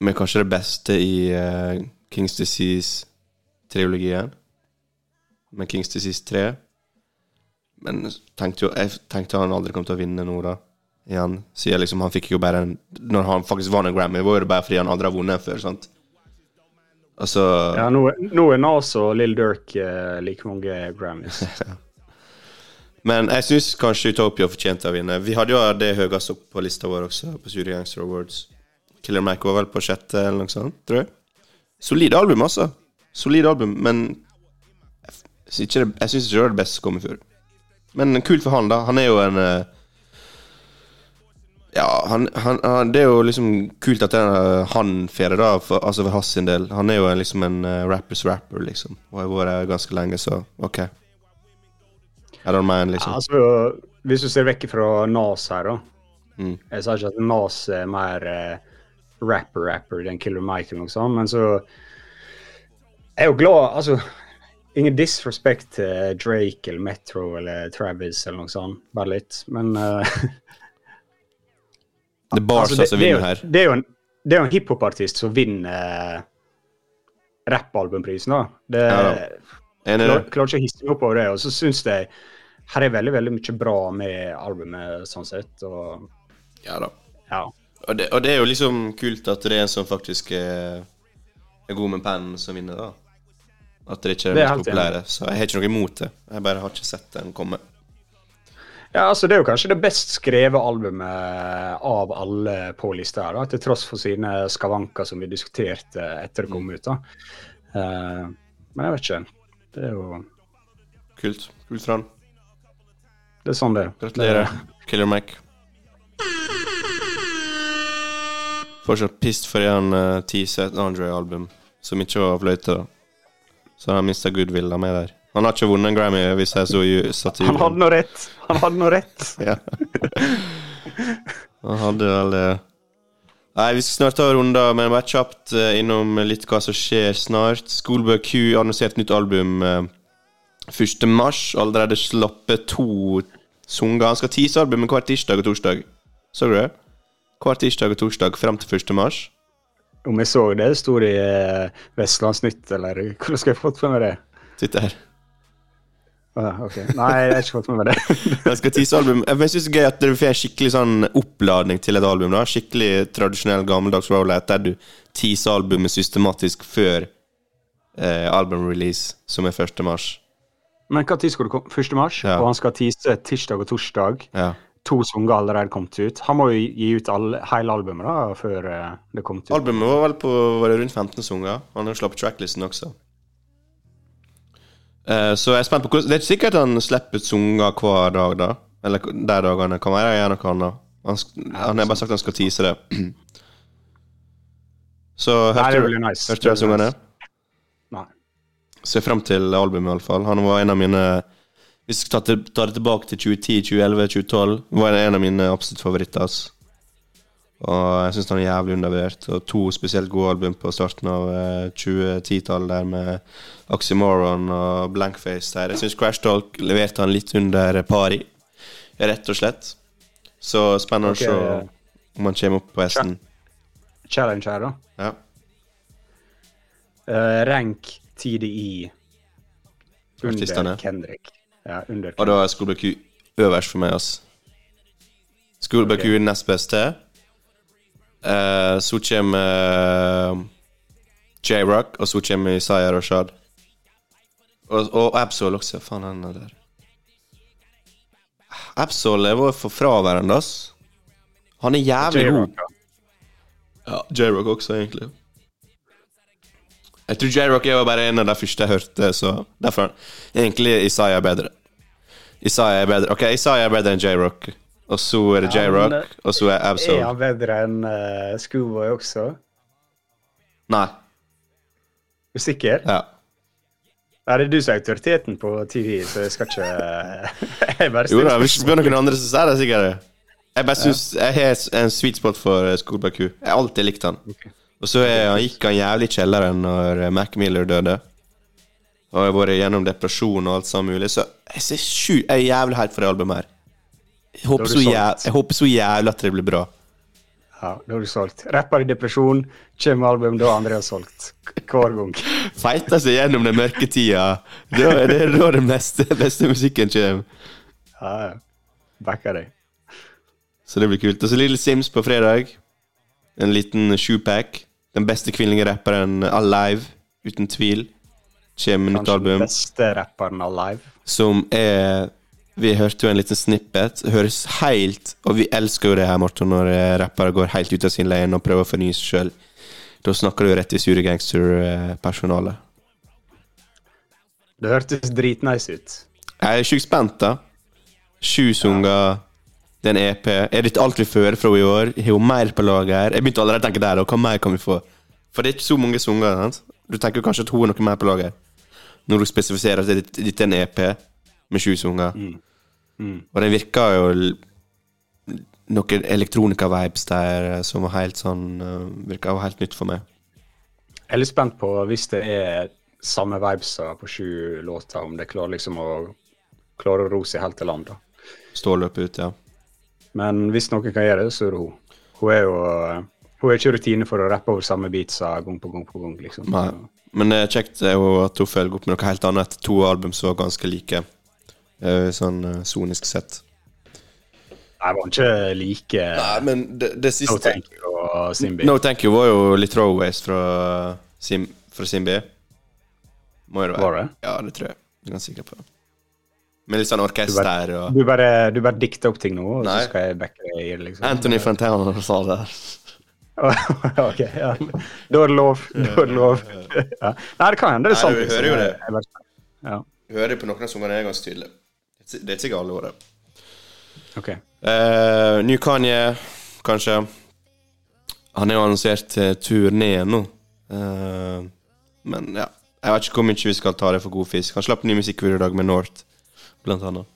Speaker 3: med kanskje det beste i uh, Kings Disease-triologien. Med Kings Disease 3. Men tenkte jo, jeg tenkte han aldri kom til å vinne nå, da. Igjen. Siden liksom han fikk jo bare en Når han faktisk vant en Grammy, var det bare fordi han aldri har vunnet før, sant? Altså
Speaker 4: Ja, nå, nå er Nas og Lill Durk eh, like mange Grammys.
Speaker 3: Men jeg syns kanskje Utopia fortjente å vinne. Vi hadde jo det høyest opp på lista vår også, på Studio Gangster Awards. Killer Mike var vel på sjette, eller noe sånt, tror jeg. Solid album, altså. Solid album, men jeg syns ikke, det- er ikke det var det beste som kom i fjor. Men kult for han, da. Han er jo en eh, Ja, han, han, han Det er jo liksom kult at det er han får det, da, for, altså for hans sin del. Han er jo en, liksom en uh, rappers rapper, liksom. Og har vært her ganske lenge, så ok. I don't mind, liksom.
Speaker 4: altså, hvis du ser vekk fra Nas her, da.
Speaker 3: Mm.
Speaker 4: Jeg sa ikke at Nas er mer eh, rapper-rapper enn Killer Mike, eller noe sånt, men så Jeg er jo glad Altså, ingen disrespect til Drake eller Metro eller Travis eller noe sånt, bare litt, men
Speaker 3: Det er Barca
Speaker 4: altså,
Speaker 3: som
Speaker 4: er
Speaker 3: vinner her.
Speaker 4: det er jo en, det er jo en hiphop-artist som vinner eh, rappalbumprisen, da. Det,
Speaker 3: Ja da. Enig
Speaker 4: klar, klarer ikke å hisse meg opp over det. Og så syns jeg her er veldig veldig mye bra med albumet, sånn sett. Og
Speaker 3: Ja da.
Speaker 4: ja.
Speaker 3: Og det, og det er jo liksom kult at det er en som faktisk er, er god med pennen, som vinner, da. At det ikke er
Speaker 4: Det er
Speaker 3: mest populære. Så jeg har ikke noe imot det. Jeg bare har ikke sett den komme.
Speaker 4: Ja, altså Det er jo kanskje det best skrevet albumet av alle på lista her, da, til tross for sine skavanker som vi diskuterte etter det kom ut. da. Uh, men jeg vet ikke. Det er jo
Speaker 3: Kult. Kult han.
Speaker 4: det er sånn det er.
Speaker 3: Gratulerer, Killer Mac. Fortsatt pissed for en uh, T-Set Andre-album som ikke var fløyte. Så han mista goodwill med der. Han har ikke vunnet en Grammy hvis jeg så satt i
Speaker 4: Han hadde nå rett. Han hadde nå rett.
Speaker 3: Ja. Han hadde vel det. Nei, vi skal snart ta runder, men bare kjapt eh, innom litt hva som skjer snart. Schoolboy Q annonserte nytt album eh, 1. mars. Allerede sluppet to sanger. Han skal tease albumet hver tirsdag og torsdag. Så du det? Hver tirsdag og torsdag fram til 1. mars.
Speaker 4: Om jeg så det, sto det i eh, Vestlandsnytt, eller hvordan skal jeg fått med meg det?
Speaker 3: Sitt her.
Speaker 4: Ah. Nei, jeg har ikke fått med meg det.
Speaker 3: Jeg skal album Jeg synes det er gøy at dere får en skikkelig sånn oppladning til et album. da Skikkelig tradisjonell gammeldags rollout der du teaser albumet systematisk før eh, albumrelease, som er 1. mars.
Speaker 4: Men hva tid skal du komme? 1. mars?
Speaker 3: Ja.
Speaker 4: Og han skal tease tirsdag og torsdag.
Speaker 3: Ja.
Speaker 4: To sanger allerede kommet ut. Han må jo gi ut alle, hele albumet da, før eh, det kom ut.
Speaker 3: Albumet var vel på var det rundt 15 sanger. Han har slappet tracklisten også. Eh, så jeg er spent på hvordan Det er ikke sikkert han slipper sanger hver dag, da. Eller de dagene. Kan være gjør noe annet. Han, han har bare sagt han skal tease det. Så hørte du
Speaker 4: nice.
Speaker 3: hørte du sangene?
Speaker 4: Nei.
Speaker 3: Ser frem til albumet, iallfall. Han var en av mine Hvis vi tar det det tilbake til 2010, 2011, 2012, var en av mine absolutt favoritter. ass. Og jeg syns han er jævlig undervurdert. Og to spesielt gode album på starten av eh, 2010-tallet, der med Oxymoron og Blankface der. Jeg syns Crash Talk leverte han litt under pari, rett og slett. Så spennende
Speaker 4: okay.
Speaker 3: å se
Speaker 4: eh,
Speaker 3: om han kommer opp på hesten.
Speaker 4: Challenge her, da.
Speaker 3: Ja.
Speaker 4: Uh, rank TDI
Speaker 3: Artistene.
Speaker 4: under Kendrick. Ja, under
Speaker 3: Og da er Schoolboy Q øverst for meg, altså. Schoolboy okay. Er nest beste. Eh, så kommer uh, J-Rock, og så kommer Isaiah Rashad. Og, og Absol også. Faen, han er der. Absol var for fraværende, ass. Han er jævlig god. Ja, J-Rock også, egentlig. Jeg tror J-Rock er jo bare en av de første jeg hørte, så derfor Egentlig Isaiah er bedre. Isaiah er bedre Ok, Isaiah er bedre enn J-Rock. Og så er det J-Rock, og så er Absol.
Speaker 4: Er han bedre enn uh, Schoolboy også?
Speaker 3: Nei.
Speaker 4: Er du sikker?
Speaker 3: Ja.
Speaker 4: Nei, det er du som er autoriteten på TV, så jeg skal ikke Jeg bare
Speaker 3: Jo da, hvis du spør noen andre, så sier de sikkert det. Jeg bare synes Jeg har en sweet spot for eh, Schoolboy Q. Jeg har alltid likt han. Og så han gikk han jævlig i kjelleren når eh, Mac Miller døde. Og jeg har vært gjennom depresjon og alt sammen mulig, så jeg sju Jeg er jævlig heit for det albumet her. Jeg håper,
Speaker 4: er
Speaker 3: så jæv, jeg håper så jævlig at det blir bra.
Speaker 4: Ja, da har du solgt. Rapper i depresjon, kommer med album, da har solgt. Hver gang.
Speaker 3: Feiter seg gjennom den mørke tida. Da er det da den beste, beste musikken kommer.
Speaker 4: Ja. Backer deg.
Speaker 3: Så det blir kult. Og så Little Sims på fredag. En liten shoepack. Den beste kvinnelige rapperen alive, uten tvil. Kommer nytt
Speaker 4: Kanskje den beste rapperen alive.
Speaker 3: som er Vi hørte jo en liten snippet. Høres helt Og vi elsker jo det her, Morten, når eh, rappere går helt ut av sin leir og prøver å fornye seg sjøl. Da snakker du jo rett i sure gangster-personalet.
Speaker 4: Det hørtes dritnice ut.
Speaker 3: Jeg er sjukt spent, da. Sju sanger, det er en EP. Er dette alt vi fører fra i år? Har hun mer på lager? Jeg begynte allerede å tenke der, da. hva mer kan vi få? For det er ikke så mange sanger. sant? Du tenker kanskje at hun har noe mer på lager. Når du spesifiserer at dette er en EP med sju sanger. Og det virker jo noen elektronika-vibes der eh, som var helt sånn uh, Virka jo helt nytt for meg.
Speaker 4: Jeg er litt spent på hvis det er samme vibesa på sju låter, om det klarer liksom å klare å ro seg helt til land. da.
Speaker 3: løpe ut, ja.
Speaker 4: Men hvis noen kan gjøre det, så er det hun. Hun er jo hun har ikke rutine for å rappe over samme beatsa gang på gang på gang. liksom.
Speaker 3: Nei. Men det er kjekt er jo at hun følger opp med noe helt annet to album som var ganske like. Eh, Sånn eh, sonisk sett.
Speaker 4: Nei, var ikke like
Speaker 3: Nei, men det, det
Speaker 4: No Thank You og Simbi.
Speaker 3: No Thank You var jo litt throwaways fra, Sim, fra Simbi. Må jo det være.
Speaker 4: Var det?
Speaker 3: Ja, det tror jeg. Jeg er ganske sikker på. Med litt sånn orkester og
Speaker 4: Du bare, du bare dikter opp ting nå, og
Speaker 3: Nei.
Speaker 4: så skal jeg backe deg i det, liksom.
Speaker 3: Anthony Fantana sa det.
Speaker 4: ok, ja. Da er det lov. Da er det lov. Ja. Nei, det kan hende det er sant.
Speaker 3: Nei,
Speaker 4: du
Speaker 3: hører jo det.
Speaker 4: Ja,
Speaker 3: Hører på noen av sangene er ganske tydelig. Det er ikke gale året.
Speaker 4: ok.
Speaker 3: New ny Kanye, kanskje. Han er jo annonsert til turné nå. Uh, men ja, jeg vet ikke hvor mye vi skal ta det for god fisk. Han slapp ny musikkvideo i dag med North, blant annet.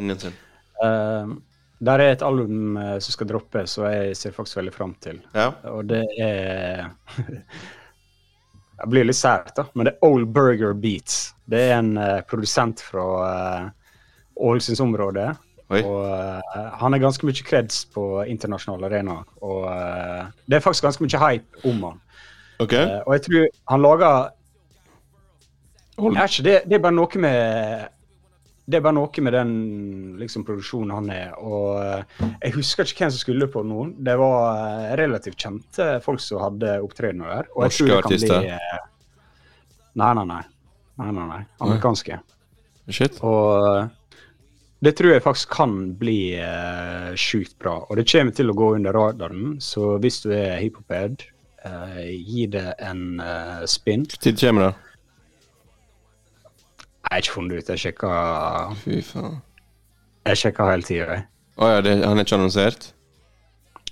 Speaker 3: Ungen sin.
Speaker 4: Uh, der er et album eh, som skal droppe, så jeg ser faktisk veldig fram til.
Speaker 3: Ja.
Speaker 4: Og det er Det blir litt sært, da, men det er Old Burger Beats. Det er en uh, produsent fra uh, Ålesundsområdet.
Speaker 3: Oi.
Speaker 4: Og uh, han er ganske mye kreds på internasjonal arena. Og uh, det er faktisk ganske mye hype om han.
Speaker 3: Ok.
Speaker 4: Uh, og jeg tror han lager ikke, det, det er bare noe med det er bare noe med den liksom, produksjonen han er. Og jeg husker ikke hvem som skulle på noen. Det var relativt kjente folk som hadde opptredener der. Og jeg
Speaker 3: Norske artister?
Speaker 4: Bli, nei, nei, nei. nei, nei, nei. Amerikanske.
Speaker 3: Shit.
Speaker 4: Og det tror jeg faktisk kan bli uh, sjukt bra. Og det kommer til å gå under radaren, så hvis du er hiphoped, uh, gi det en uh, spinn.
Speaker 3: Når kommer det?
Speaker 4: Jeg har ikke funnet ut. Jeg sjekka,
Speaker 3: Fy faen.
Speaker 4: jeg sjekka hele tida. jeg.
Speaker 3: Å ja, det, han er ikke annonsert?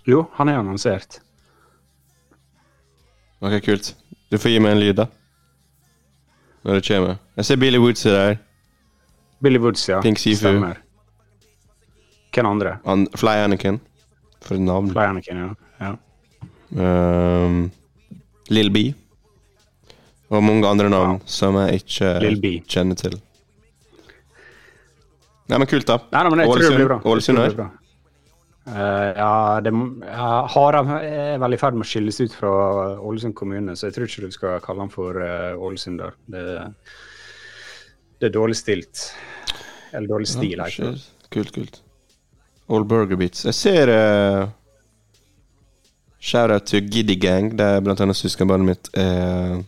Speaker 4: Jo, han er annonsert.
Speaker 3: Ok, kult. Du får gi meg en lyd, da. Når det kommer. Jeg ser Billy Woods er der.
Speaker 4: Billy Woods, ja.
Speaker 3: Pink Sifu.
Speaker 4: Stemmer. Hvem andre?
Speaker 3: An Fly Anakin. For et navn.
Speaker 4: Fly Anakin, ja. ja.
Speaker 3: Um, Lill B. Og mange andre navn som jeg ikke kjenner til. Nei, men kult, da.
Speaker 4: Nei, nei, men jeg bra. Jeg
Speaker 3: Ålesund her.
Speaker 4: bra. Eh, ja, det, ja, Haram er vel i ferd med å skilles ut fra Ålesund kommune, så jeg tror ikke du skal kalle han for uh, Ålesunder. Det, det er dårlig stilt. Eller dårlig stil,
Speaker 3: Ja, Kult, kult. All Burger Beats. Jeg ser uh, Shout-out til Giddy Gang, der blant annet søskenbarnet mitt er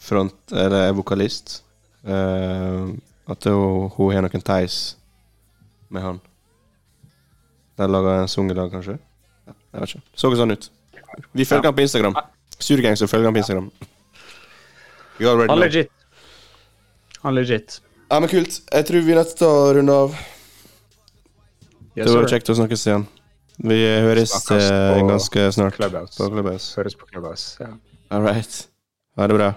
Speaker 3: front, eller er vokalist. Uh, at hun, hun har noen ties med han. De lager en sang i lag, kanskje? Ja, jeg vet ikke. Så sånn ut. Vi følger han på Instagram. Surgang, så følger han på Instagram. You already know.
Speaker 4: Han legit.
Speaker 3: Ja, men kult. Jeg tror vi er nødt til å runde av.
Speaker 4: Yes,
Speaker 3: det var
Speaker 4: sir.
Speaker 3: kjekt å snakkes igjen. Vi høres eh, ganske snart
Speaker 4: Clubhouse.
Speaker 3: på Clubhouse.
Speaker 4: Høres på Clubhouse. Ja.
Speaker 3: All right. Ha det bra.